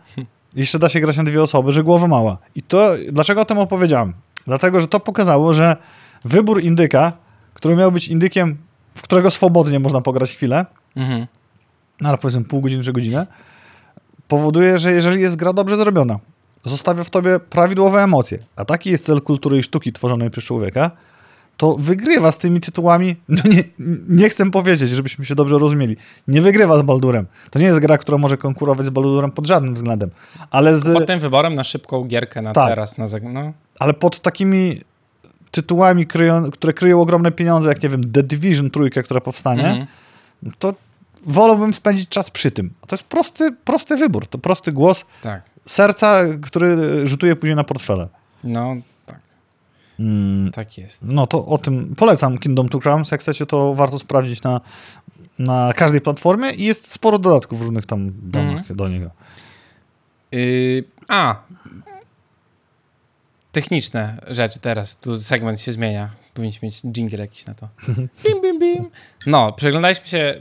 jeszcze da się grać na dwie osoby, że głowa mała. I to, dlaczego o tym opowiedziałem? Dlatego, że to pokazało, że wybór indyka, który miał być indykiem, w którego swobodnie można pograć chwilę, Mhm. no ale powiedzmy pół godziny czy godzinę, powoduje, że jeżeli jest gra dobrze zrobiona, zostawia w tobie prawidłowe emocje, a taki jest cel kultury i sztuki tworzonej przez człowieka, to wygrywa z tymi tytułami, no nie, nie chcę powiedzieć, żebyśmy się dobrze rozumieli, nie wygrywa z Baldurem. To nie jest gra, która może konkurować z Baldurem pod żadnym względem, ale, z, Pod tym wyborem na szybką gierkę na Tak. teraz. Na no. ale pod takimi tytułami, kryją, które kryją ogromne pieniądze, jak nie wiem, The Division trójka, która powstanie, Mhm. to wolałbym spędzić czas przy tym. To jest prosty, prosty wybór, to prosty głos Tak. serca, który rzutuje później na portfele. No, tak. Mm, Tak jest. no to o tym polecam Kingdom Two Crowns. Jak chcecie, to warto sprawdzić na, na każdej platformie i jest sporo dodatków różnych tam domach Mhm. do niego. Yy, a. Techniczne rzeczy teraz. Tu segment się zmienia. Powinniśmy mieć jingle jakiś na to. Bim, bim, bim. No, przeglądaliśmy się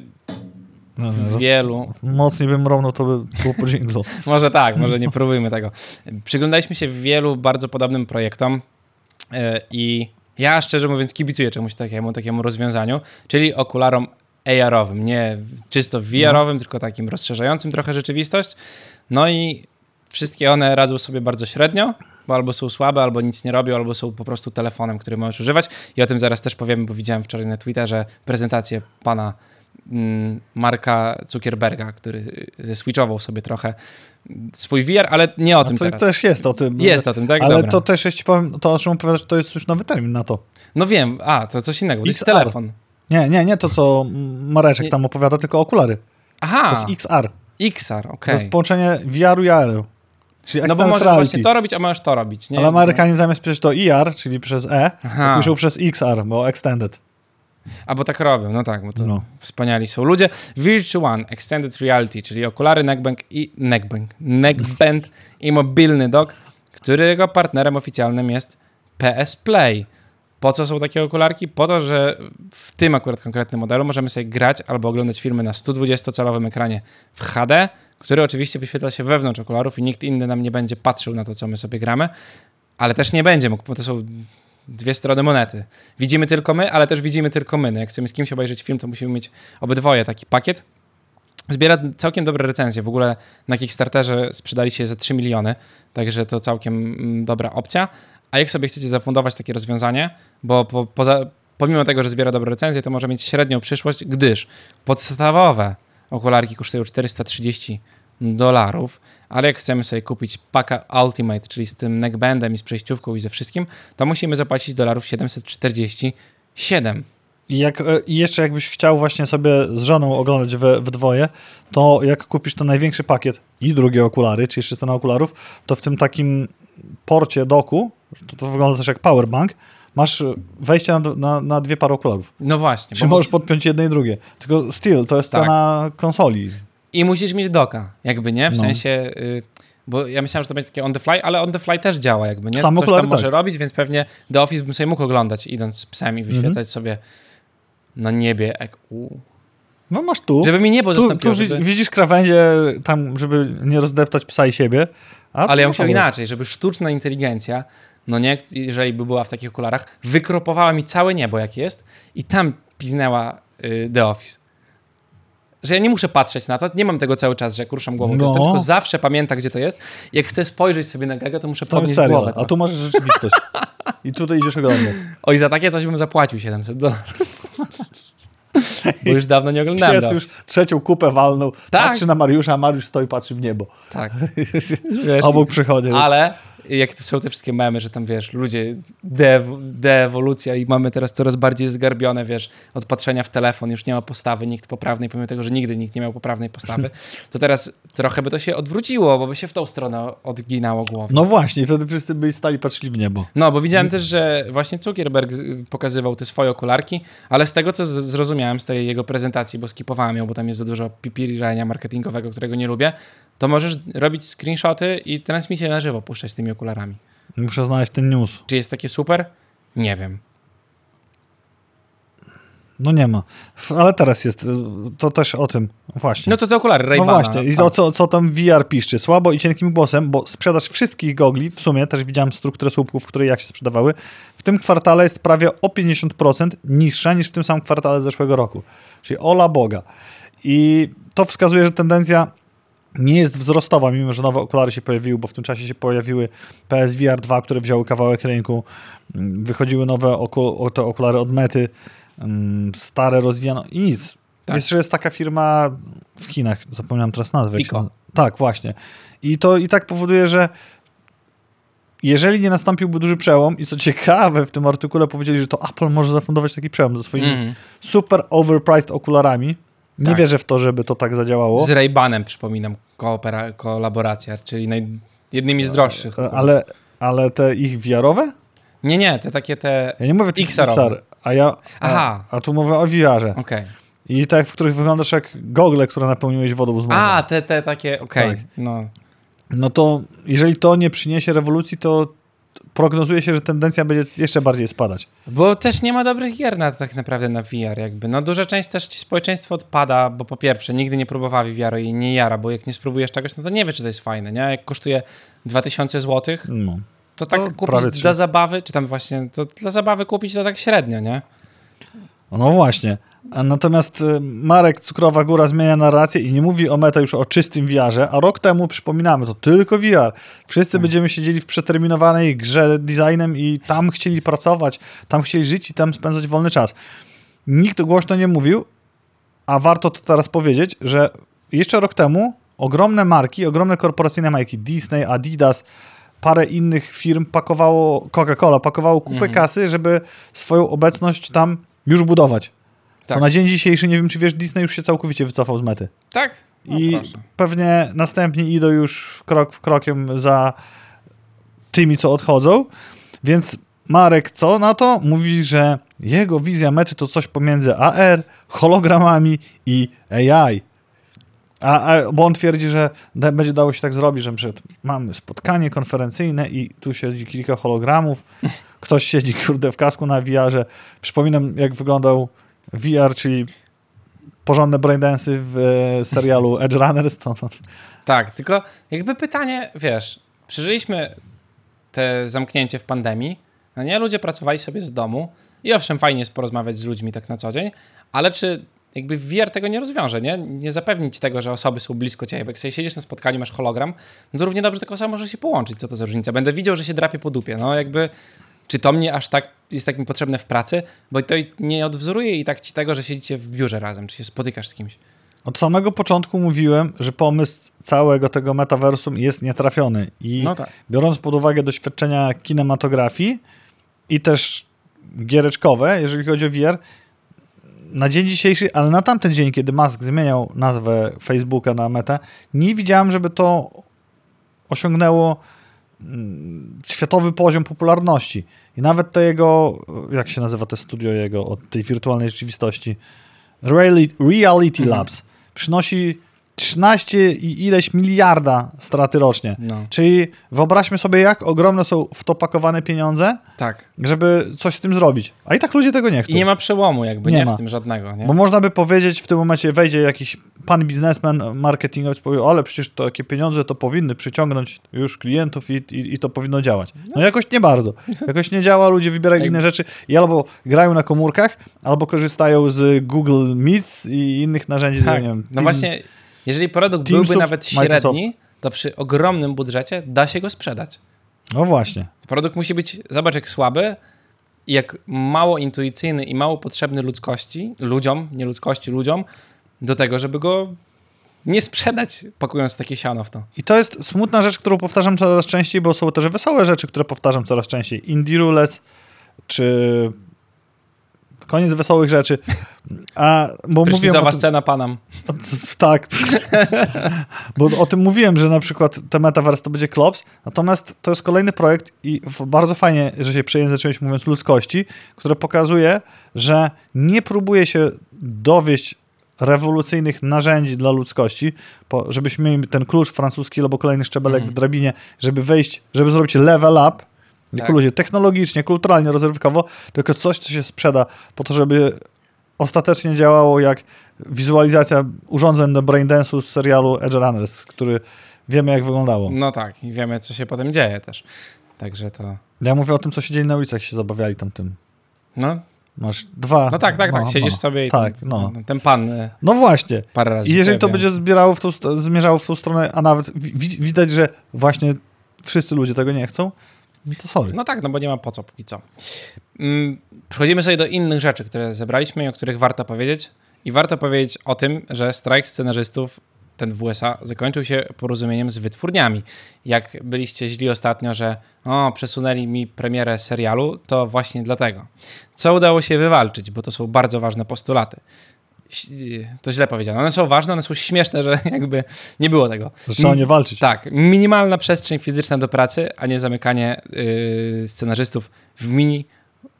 No, no, w roz- wielu. Mocniej bym romnął, to by było po dżinglu. Może tak, może nie próbujmy tego. Przyglądaliśmy się wielu bardzo podobnym projektom yy, i ja szczerze mówiąc kibicuję czemuś takiemu, takiemu rozwiązaniu, czyli okularom AR-owym, nie czysto VR-owym, tylko takim rozszerzającym trochę rzeczywistość. No i wszystkie one radzą sobie bardzo średnio, bo albo są słabe, albo nic nie robią, albo są po prostu telefonem, który możesz używać. I o tym zaraz też powiemy, bo widziałem wczoraj na Twitterze prezentację pana mm, Marka Zuckerberga, który zeswitchował sobie trochę swój VR, ale nie o tym to teraz. też jest o tym. Jest o tym, tak? Ale Dobra. to też, jeśli powiem, to o czym opowiadasz, to jest już nowy termin na to. No wiem, a, to coś innego, to jest telefon. Nie, nie, nie to, co Mareczek Nie. tam opowiada, tylko okulary. To Aha, jest XR. XR, To okej. jest połączenie VR-u i AR-u. Czyli No bo możesz właśnie to robić, a możesz to robić, nie? Ale Amerykanie zamiast pisać to IR, czyli przez E, Aha. piszą przez XR, bo extended. A bo tak robią, no tak, bo to No. wspaniali są ludzie. Virtual One, Extended Reality, czyli okulary neckband i neckband, neckband i mobilny dock, którego partnerem oficjalnym jest PS Play. Po co są takie okularki? Po to, że w tym akurat konkretnym modelu możemy sobie grać albo oglądać filmy na 120-calowym ekranie w HD, który oczywiście wyświetla się wewnątrz okularów i nikt inny nam nie będzie patrzył na to, co my sobie gramy, ale też nie będzie mógł, bo to są dwie strony monety. Widzimy tylko my, ale też widzimy tylko my. No jak chcemy z kimś obejrzeć film, to musimy mieć obydwoje taki pakiet. Zbiera całkiem dobre recenzje. W ogóle na Kickstarterze sprzedali się za 3 miliony, także to całkiem mm, dobra opcja. A jak sobie chcecie zafundować takie rozwiązanie, bo po, poza, pomimo tego, że zbiera dobre recenzje, to może mieć średnią przyszłość, gdyż podstawowe okularki kosztują 430 dolarów, ale jak chcemy sobie kupić paka Ultimate, czyli z tym neckbandem i z przejściówką i ze wszystkim, to musimy zapłacić dolarów 747. I, jak, e, jeszcze jakbyś chciał właśnie sobie z żoną oglądać we, w dwoje, to jak kupisz ten największy pakiet i drugie okulary, czy jeszcze cena okularów, to w tym takim porcie doku, to, to wygląda też jak powerbank, masz wejście na, na, na dwie pary okularów. No właśnie. Czy bo- możesz podpiąć jedne i drugie. Tylko still, to jest Tak. cena konsoli. I musisz mieć doka, jakby nie? W No. sensie, y, bo ja myślałem, że to będzie takie on the fly, ale on the fly też działa, jakby nie? Sam Coś tam może tak. robić, więc pewnie The Office bym sobie mógł oglądać, idąc z psem i wyświetlać Mhm. sobie na niebie. Jak, u. No masz tu. Żeby mi niebo tu, zastąpiło, tu żeby... widzisz krawędzie tam, żeby nie rozdeptać psa i siebie. Ale ja masz inaczej, żeby sztuczna inteligencja, no nie, jeżeli by była w takich okularach, wykropowała mi całe niebo, jak jest i tam piznęła y, The Office. Że ja nie muszę patrzeć na to, nie mam tego cały czas, że jak ruszam głową, No. jestem, tylko zawsze pamięta, gdzie to jest. Jak chcę spojrzeć sobie na gagę, to muszę jest podnieść serial, głowę. a tu masz rzeczywistość. I tutaj idziesz oglądać. Oj, za takie coś bym zapłacił 700 dolarów. Bo już dawno nie oglądałem Jest już trzecią kupę walnął, Tak. patrzy na Mariusza, a Mariusz stoi, patrzy w niebo. Tak. Wiesz, Obok przychodzi. Ale jak to są te wszystkie memy, że tam wiesz, ludzie, de- deewolucja i mamy teraz coraz bardziej zgarbione, wiesz, od patrzenia w telefon, już nie ma postawy, nikt poprawnej, pomimo tego, że nigdy nikt nie miał poprawnej postawy, to teraz trochę by to się odwróciło, bo by się w tą stronę odginało głowę. No właśnie, wtedy wszyscy byli stali, patrzyli w niebo. No, bo widziałem też, że właśnie Zuckerberg pokazywał te swoje okularki, ale z tego, co zrozumiałem z tej jego prezentacji, bo skipowałem ją, bo tam jest za dużo pipirirania marketingowego, którego nie lubię, to możesz robić screenshoty i transmisję na żywo puszczać tymi okularami. Muszę znaleźć ten news. Czy jest takie super? Nie wiem. No nie ma. Ale teraz jest, to też o tym, właśnie. No to te okulary No Ray-Bana. właśnie, i o co, co tam VR piszczy? Słabo i cienkim głosem, bo sprzedaż wszystkich gogli, w sumie też widziałem strukturę słupków, które jak się sprzedawały, w tym kwartale jest prawie o 50% niższa niż w tym samym kwartale zeszłego roku. Czyli ola Boga. I to wskazuje, że tendencja nie jest wzrostowa, mimo że nowe okulary się pojawiły, bo w tym czasie się pojawiły PSVR 2, które wzięły kawałek rynku, Mm, wychodziły nowe oku, te okulary od Mety, mm, stare rozwijano i nic. Tak. Jeszcze jest taka firma w Chinach, zapomniałem teraz nazwę. Pico. Tak, właśnie. I to i tak powoduje, że jeżeli nie nastąpiłby duży przełom, i co ciekawe, w tym artykule powiedzieli, że to Apple może zafundować taki przełom ze swoimi Mhm. super overpriced okularami. Nie Tak. wierzę w to, żeby to tak zadziałało. Z Ray-Banem, przypominam, koopera- kolaboracja, czyli naj... jednymi z droższych. E, Ale, ale te ich wiarowe? Nie, nie, te takie te... Ja nie mówię XR-owe. XR, a ja. Aha. A, a tu mówię o VR-ze. Okej. I tak, w których wyglądasz jak gogle, które napełniłeś wodą z morza. A, te, te takie, okej. Tak. No. No to jeżeli to nie przyniesie rewolucji, to prognozuje się, że tendencja będzie jeszcze bardziej spadać. Bo też nie ma dobrych gier na tak naprawdę na VR jakby. No duża część też ci społeczeństwo odpada, bo po pierwsze nigdy nie próbowała VR-u i nie jara, bo jak nie spróbujesz czegoś, no to nie wie, czy to jest fajne, nie? Jak kosztuje 2000 zł, No. to tak To prawie kupić dla zabawy, czy tam właśnie, to dla zabawy kupić to tak średnio, nie? No właśnie. Natomiast y, Marek Cukrowa Góra zmienia narrację i nie mówi o meta już o czystym VR-ze, a rok temu, przypominamy, to tylko VR. Wszyscy Tak. będziemy siedzieli w przeterminowanej grze designem i tam chcieli pracować, tam chcieli żyć i tam spędzać wolny czas. Nikt głośno nie mówił, a warto to teraz powiedzieć, że jeszcze rok temu ogromne marki, ogromne korporacyjne marki, Disney, Adidas, parę innych firm pakowało, Coca-Cola pakowało kupę Mhm. kasy, żeby swoją obecność tam już budować. To Tak. na dzień dzisiejszy, nie wiem czy wiesz, Disney już się całkowicie wycofał z mety. Tak? No, I proszę. pewnie następni idą już krok w krokiem za tymi, co odchodzą. Więc Marek co na to? Mówi, że jego wizja mety to coś pomiędzy AR, hologramami i AI. A, a, bo on twierdzi, że da, będzie dało się tak zrobić, że przykład mamy spotkanie konferencyjne i tu siedzi kilka hologramów, ktoś siedzi kurde w kasku na VR-ze. Przypominam jak wyglądał VR, czyli porządne braindensy w e, serialu Edge Runners. To, to, Tak, tylko jakby pytanie, wiesz, przeżyliśmy te zamknięcie w pandemii, no nie, ludzie pracowali sobie z domu i owszem, fajnie jest porozmawiać z ludźmi tak na co dzień, ale czy jakby VR tego nie rozwiąże, nie? Nie zapewni ci tego, że osoby są blisko ciebie, bo jak sobie siedzisz na spotkaniu, masz hologram, no to równie dobrze taka osoba może się połączyć, co to za różnica. Będę widział, że się drapie po dupie, no jakby czy to mnie aż tak jest tak mi potrzebne w pracy, bo to nie odwzoruje i tak ci tego, że siedzicie w biurze razem, czy się spotykasz z kimś. Od samego początku mówiłem, że pomysł całego tego metaversum jest nietrafiony i No tak. biorąc pod uwagę doświadczenia kinematografii i też giereczkowe, jeżeli chodzi o VR, na dzień dzisiejszy, ale na tamten dzień, kiedy Musk zmieniał nazwę Facebooka na Meta, nie widziałem, żeby to osiągnęło światowy poziom popularności. I nawet te jego, jak się nazywa te studio jego od tej wirtualnej rzeczywistości, Reality, Reality Mhm. Labs, przynosi 13 i ileś miliarda straty rocznie. No. Czyli wyobraźmy sobie, jak ogromne są w to pakowane pieniądze, Tak. żeby coś z tym zrobić. A i tak ludzie tego nie chcą. I nie ma przełomu jakby, Nie nie, ma. w tym żadnego, nie? Bo można by powiedzieć, w tym momencie wejdzie jakiś pan biznesmen, marketingowiec, powie, ale przecież to takie pieniądze to powinny przyciągnąć już klientów i, i, i to powinno działać. No jakoś nie bardzo. Jakoś nie działa, ludzie wybierają inne rzeczy i albo grają na komórkach, albo korzystają z Google Meets i innych narzędzi. Tak. nie wiem, no właśnie, jeżeli produkt Teamsów byłby nawet Microsoft. średni, to przy ogromnym budżecie da się go sprzedać. No właśnie. Produkt musi być, zobacz jak słaby jak mało intuicyjny i mało potrzebny ludzkości, ludziom, nie ludzkości, ludziom, do tego, żeby go nie sprzedać, pakując takie siano w to. I to jest smutna rzecz, którą powtarzam coraz częściej, bo są też wesołe rzeczy, które powtarzam coraz częściej. Indie Rules, czy koniec wesołych rzeczy. A, bo mówiłem Prysznicowa o tym, scena Panam. tak. bo o tym mówiłem, że na przykład te Metaverse to będzie klops, natomiast to jest kolejny projekt i bardzo fajnie, że się przejęzyczyłeś mówiąc ludzkości, które pokazuje, że nie próbuje się dowieść rewolucyjnych narzędzi dla ludzkości, po, żebyśmy mieli ten klucz francuski albo kolejny szczebelek Mhm. w drabinie, żeby wejść, żeby zrobić level up, jako Tak. ludzie, technologicznie, kulturalnie, rozrywkowo, tylko coś, co się sprzeda po to, żeby ostatecznie działało jak wizualizacja urządzeń do braindance'u z serialu Edge Runners, który wiemy jak wyglądało. No tak, i wiemy, co się potem dzieje też. Także to... Ja mówię o tym, co siedzieli na ulicach, się zabawiali tam tym. No, Masz dwa. no tak, tak, tak. no, Siedzisz no. sobie i Tak, ten, no. ten pan y, No właśnie. parę razy I jeżeli to pojawia. będzie zbierało w tą, zmierzało w tą stronę, a nawet wi- wi- widać, że właśnie wszyscy ludzie tego nie chcą, no to sorry. No tak, no bo nie ma po co póki co. Mm, Przechodzimy sobie do innych rzeczy, które zebraliśmy i o których warto powiedzieć. I warto powiedzieć o tym, że strajk scenarzystów, ten w USA, zakończył się porozumieniem z wytwórniami. Jak byliście źli ostatnio, że o, przesunęli mi premierę serialu, to właśnie dlatego. Co udało się wywalczyć, bo to są bardzo ważne postulaty. To źle powiedziane. One są ważne, one są śmieszne, że jakby nie było tego. Że trzeba nie walczyć. Tak, minimalna przestrzeń fizyczna do pracy, a nie zamykanie yy, scenarzystów w mini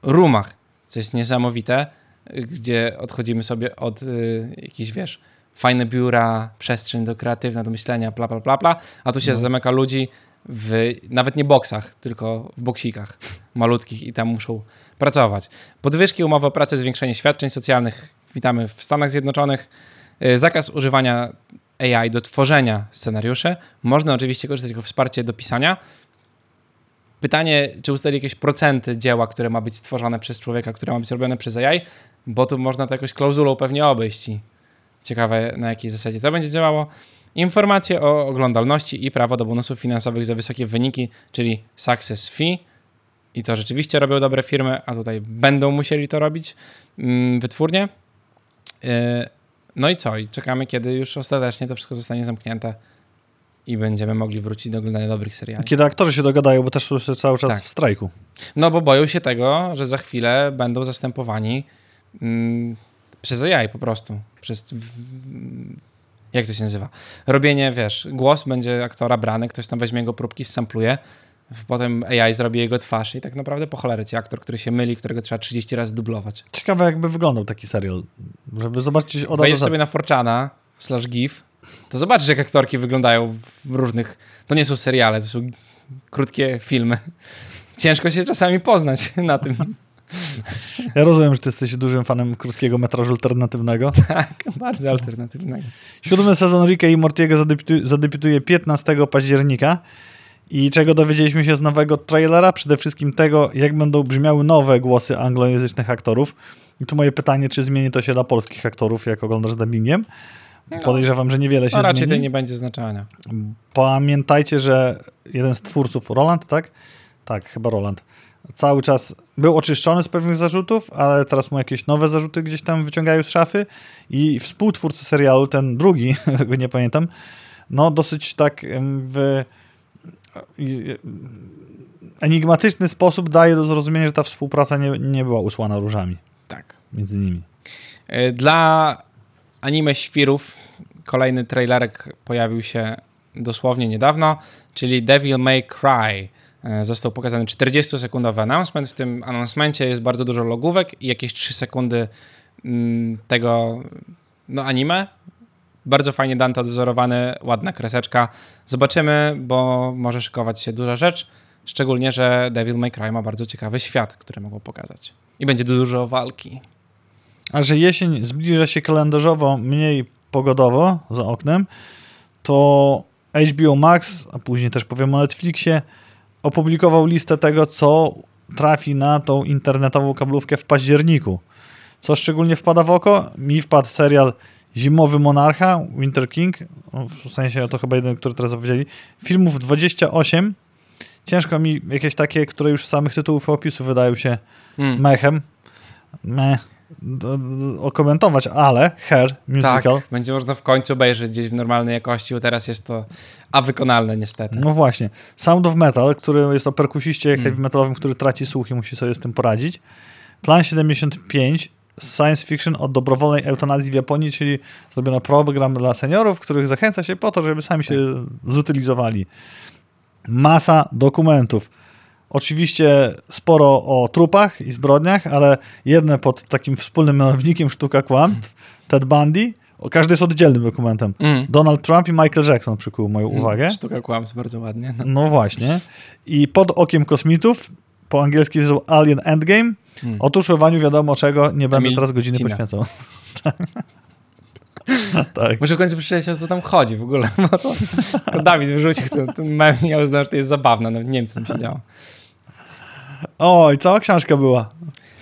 roomach, co jest niesamowite, gdzie odchodzimy sobie od yy, jakichś, wiesz, fajne biura, przestrzeń do kreatywna, do myślenia, bla, bla, bla, bla, a tu się no. zamyka ludzi w nawet nie boksach, tylko w boksikach malutkich i tam muszą pracować. Podwyżki umowy o pracę, zwiększenie świadczeń socjalnych, witamy w Stanach Zjednoczonych, y, zakaz używania AI do tworzenia scenariuszy. Można oczywiście korzystać z jego wsparcia do pisania. Pytanie, czy ustali jakieś procenty dzieła, które ma być stworzone przez człowieka, które ma być robione przez AI, bo tu można to jakoś klauzulą pewnie obejść. Ciekawe, na jakiej zasadzie to będzie działało. Informacje o oglądalności i prawo do bonusów finansowych za wysokie wyniki, czyli success fee. I to rzeczywiście robią dobre firmy, a tutaj będą musieli to robić mm, wytwórnie. E, no i co? I czekamy, kiedy już ostatecznie to wszystko zostanie zamknięte i będziemy mogli wrócić do oglądania dobrych seriali. Kiedy aktorzy się dogadają, bo też są cały czas tak. w strajku. No bo boją się tego, że za chwilę będą zastępowani mm, przez AI po prostu. Przez jak to się nazywa? Robienie, wiesz, głos będzie aktora brany, ktoś tam weźmie jego próbki, sampluje, potem AI zrobi jego twarz i tak naprawdę po cholerę ci aktor, który się myli, którego trzeba 30 razy dublować. Ciekawe jakby wyglądał taki serial, żeby zobaczyć od Wejdziesz sobie na Forczana slash GIF, to zobaczysz jak aktorki wyglądają w różnych, to nie są seriale, to są krótkie filmy. Ciężko się czasami poznać na tym. Ja rozumiem, że ty jesteś dużym fanem krótkiego metrażu alternatywnego. Tak, bardzo alternatywnego. Siódmy sezon Ricka i Mortiego zadebiutuje, zadebiutuje 15 października. I czego dowiedzieliśmy się z nowego trailera? Przede wszystkim tego, jak będą brzmiały nowe głosy anglojęzycznych aktorów. I tu moje pytanie, czy zmieni to się dla polskich aktorów, jak oglądasz z dubbingiem? No, Podejrzewam, że niewiele się no, raczej zmieni. raczej to nie będzie znaczenia. Pamiętajcie, że jeden z twórców, Roland, tak? Tak, chyba Roland cały czas był oczyszczony z pewnych zarzutów, ale teraz mu jakieś nowe zarzuty gdzieś tam wyciągają z szafy i współtwórca serialu, ten drugi, tego nie pamiętam, no dosyć tak w enigmatyczny sposób daje do zrozumienia, że ta współpraca nie, nie była usłana różami. Tak. Między nimi. E, dla anime świrów kolejny trailerek pojawił się dosłownie niedawno, czyli Devil May Cry. E, został pokazany 40-sekundowy announcement. W tym announcemencie jest bardzo dużo logówek i jakieś 3 sekundy mm, tego no, anime. Bardzo fajnie Dante odwzorowany, ładna kreseczka. Zobaczymy, bo może szykować się duża rzecz. Szczególnie, że Devil May Cry ma bardzo ciekawy świat, który mogą pokazać. I będzie dużo walki. A że jesień zbliża się kalendarzowo, mniej pogodowo za oknem, to HBO Max, a później też powiem o Netflixie, opublikował listę tego, co trafi na tą internetową kablówkę w październiku. Co szczególnie wpada w oko? Mi wpadł serial Zimowy Monarcha, Winter King, w sensie to chyba jeden, który teraz opowiedzieli. Filmów 28. Ciężko mi jakieś takie, które już z samych tytułów opisu wydają się mm. mechem. Meh okomentować, ale Hair Musical... Tak, będzie można w końcu obejrzeć gdzieś w normalnej jakości, bo teraz jest to a wykonalne niestety. No właśnie. Sound of Metal, który jest o perkusiście mm. heavy metalowym, który traci słuch i musi sobie z tym poradzić. Plan 75 science fiction o dobrowolnej eutanazji w Japonii, czyli zrobiono program dla seniorów, których zachęca się po to, żeby sami się zutylizowali. Masa dokumentów Oczywiście sporo o trupach i zbrodniach, ale jedne pod takim wspólnym mianownikiem sztuka kłamstw. Ted Bundy, każdy jest oddzielnym dokumentem. Mm. Donald Trump i Michael Jackson przykuł moją mm. uwagę. Sztuka kłamstw, bardzo ładnie. No. no właśnie. I pod okiem kosmitów, po angielsku jest Alien Endgame. Mm. O tuszowaniu wiadomo czego nie będę teraz godziny Cina. poświęcał. tak. Muszę w końcu przeczytać, o co tam chodzi w ogóle. Bo to, to Dawid wyrzucił ten, ten mem i ja uznałem, że to jest zabawne. No, nie wiem, co tam się działo. Oj, cała książka była.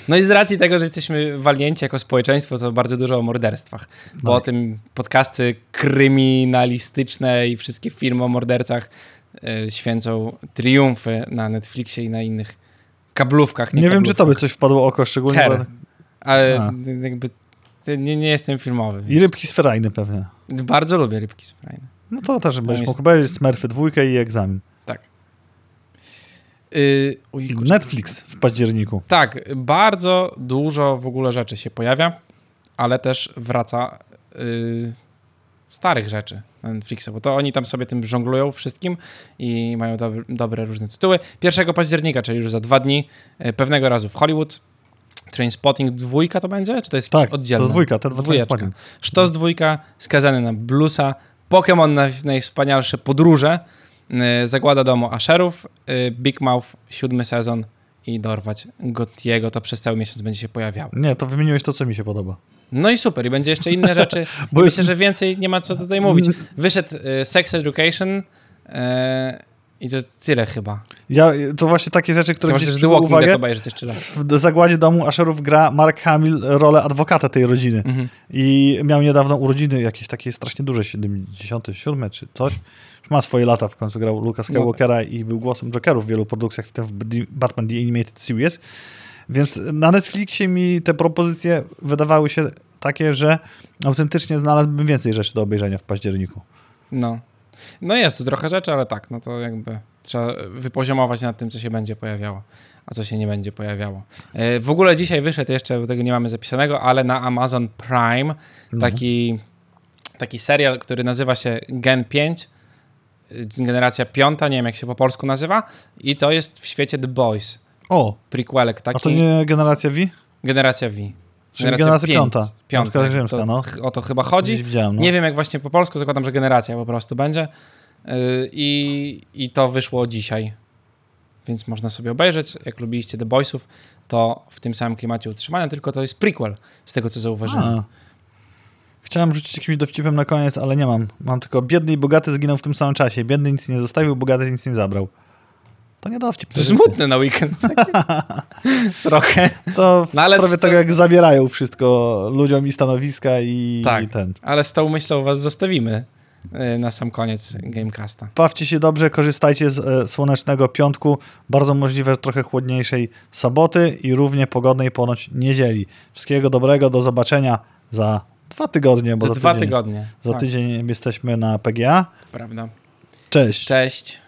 No i z racji tego, że jesteśmy walnięci jako społeczeństwo, to bardzo dużo o morderstwach. Bo no. o tym podcasty kryminalistyczne i wszystkie filmy o mordercach e, święcą triumfy na Netflixie i na innych kablówkach. Nie, nie wiem, czy tobie coś wpadło oko szczególnie. Her. Ale A. jakby nie, nie jestem filmowy. I rybki sferajne pewnie. Bardzo lubię rybki sferajne. No to też będziesz jest... mógł obejrzeć Smurfy dwójkę i egzamin. Yy, Netflix w październiku. Tak, bardzo dużo w ogóle rzeczy się pojawia. ale też wraca y, starych rzeczy Netflixa, bo to oni tam sobie tym żonglują wszystkim i mają dobre, dobre różne tytuły. 1 października, czyli już za dwa dni, y, pewnego razu w Hollywood, Trainspotting dwójka to będzie? Czy to jest Tak, jakieś oddzielne? to dwójka, te dwa Dwójeczka. Sztos dwójka, skazany na bluesa, Pokémon na najwspanialsze podróże, y, Zagłada domu Asherów, y, Big Mouth, siódmy sezon i dorwać Gotiego, to przez cały miesiąc będzie się pojawiało. Nie, to wymieniłeś to, co mi się podoba. No i super, i będzie jeszcze inne rzeczy. Bo Myślę, że więcej nie ma co tutaj mówić. Wyszedł y, Sex Education y, i to tyle chyba. Ja, to właśnie takie rzeczy, To które myślę, gdzieś Dead uwagę. W zagładzie domu Asherów gra Mark Hamill rolę adwokata tej rodziny. Mhm. I miał niedawno urodziny, jakieś takie strasznie duże, 77 czy coś. Ma swoje lata, w końcu grał Luka No Skywalkera i był głosem Jokerów w wielu produkcjach, w tym w Batman The Animated Series. Więc na Netflixie mi te propozycje wydawały się takie, że autentycznie znalazłbym więcej rzeczy do obejrzenia w październiku. No. No jest tu trochę rzeczy, ale tak, no to jakby trzeba wypoziomować nad tym, co się będzie pojawiało, a co się nie będzie pojawiało. E, W ogóle dzisiaj wyszedł jeszcze, bo tego nie mamy zapisanego, ale na Amazon Prime taki, taki serial, który nazywa się Gen 5, y, generacja piąta, nie wiem jak się po polsku nazywa, i to jest w świecie The Boys, O, prequelek taki, a to nie generacja V? generacja V. Generacja pięć- piąta. Piątka rzymska, to, no. O to chyba chodzi. No. Nie wiem jak właśnie po polsku, zakładam, że generacja po prostu będzie. Yy, I, I to wyszło dzisiaj. Więc można sobie obejrzeć. Jak lubiliście The Boysów, to w tym samym klimacie utrzymane, tylko to jest prequel, z tego co zauważyłem. A. Chciałem rzucić jakimś dowcipem na koniec, ale nie mam. Mam tylko biedny i bogaty zginął w tym samym czasie. Biedny nic nie zostawił, bogaty nic nie zabrał. To nie dowcip. To smutne na weekend. Trochę. To w No ale sprawie sto- tego, jak zabierają wszystko ludziom i stanowiska i, Tak. i ten. Ale z tą myślą was zostawimy yy, na sam koniec Gamecasta. Bawcie się dobrze, korzystajcie z e, słonecznego piątku, bardzo możliwe trochę chłodniejszej soboty i równie pogodnej ponoć niedzieli. Wszystkiego dobrego, do zobaczenia za dwa tygodnie, bo Za za, dwa tydzień, tygodnie. za Tak, tydzień jesteśmy na PGA. Prawda. Cześć. Cześć.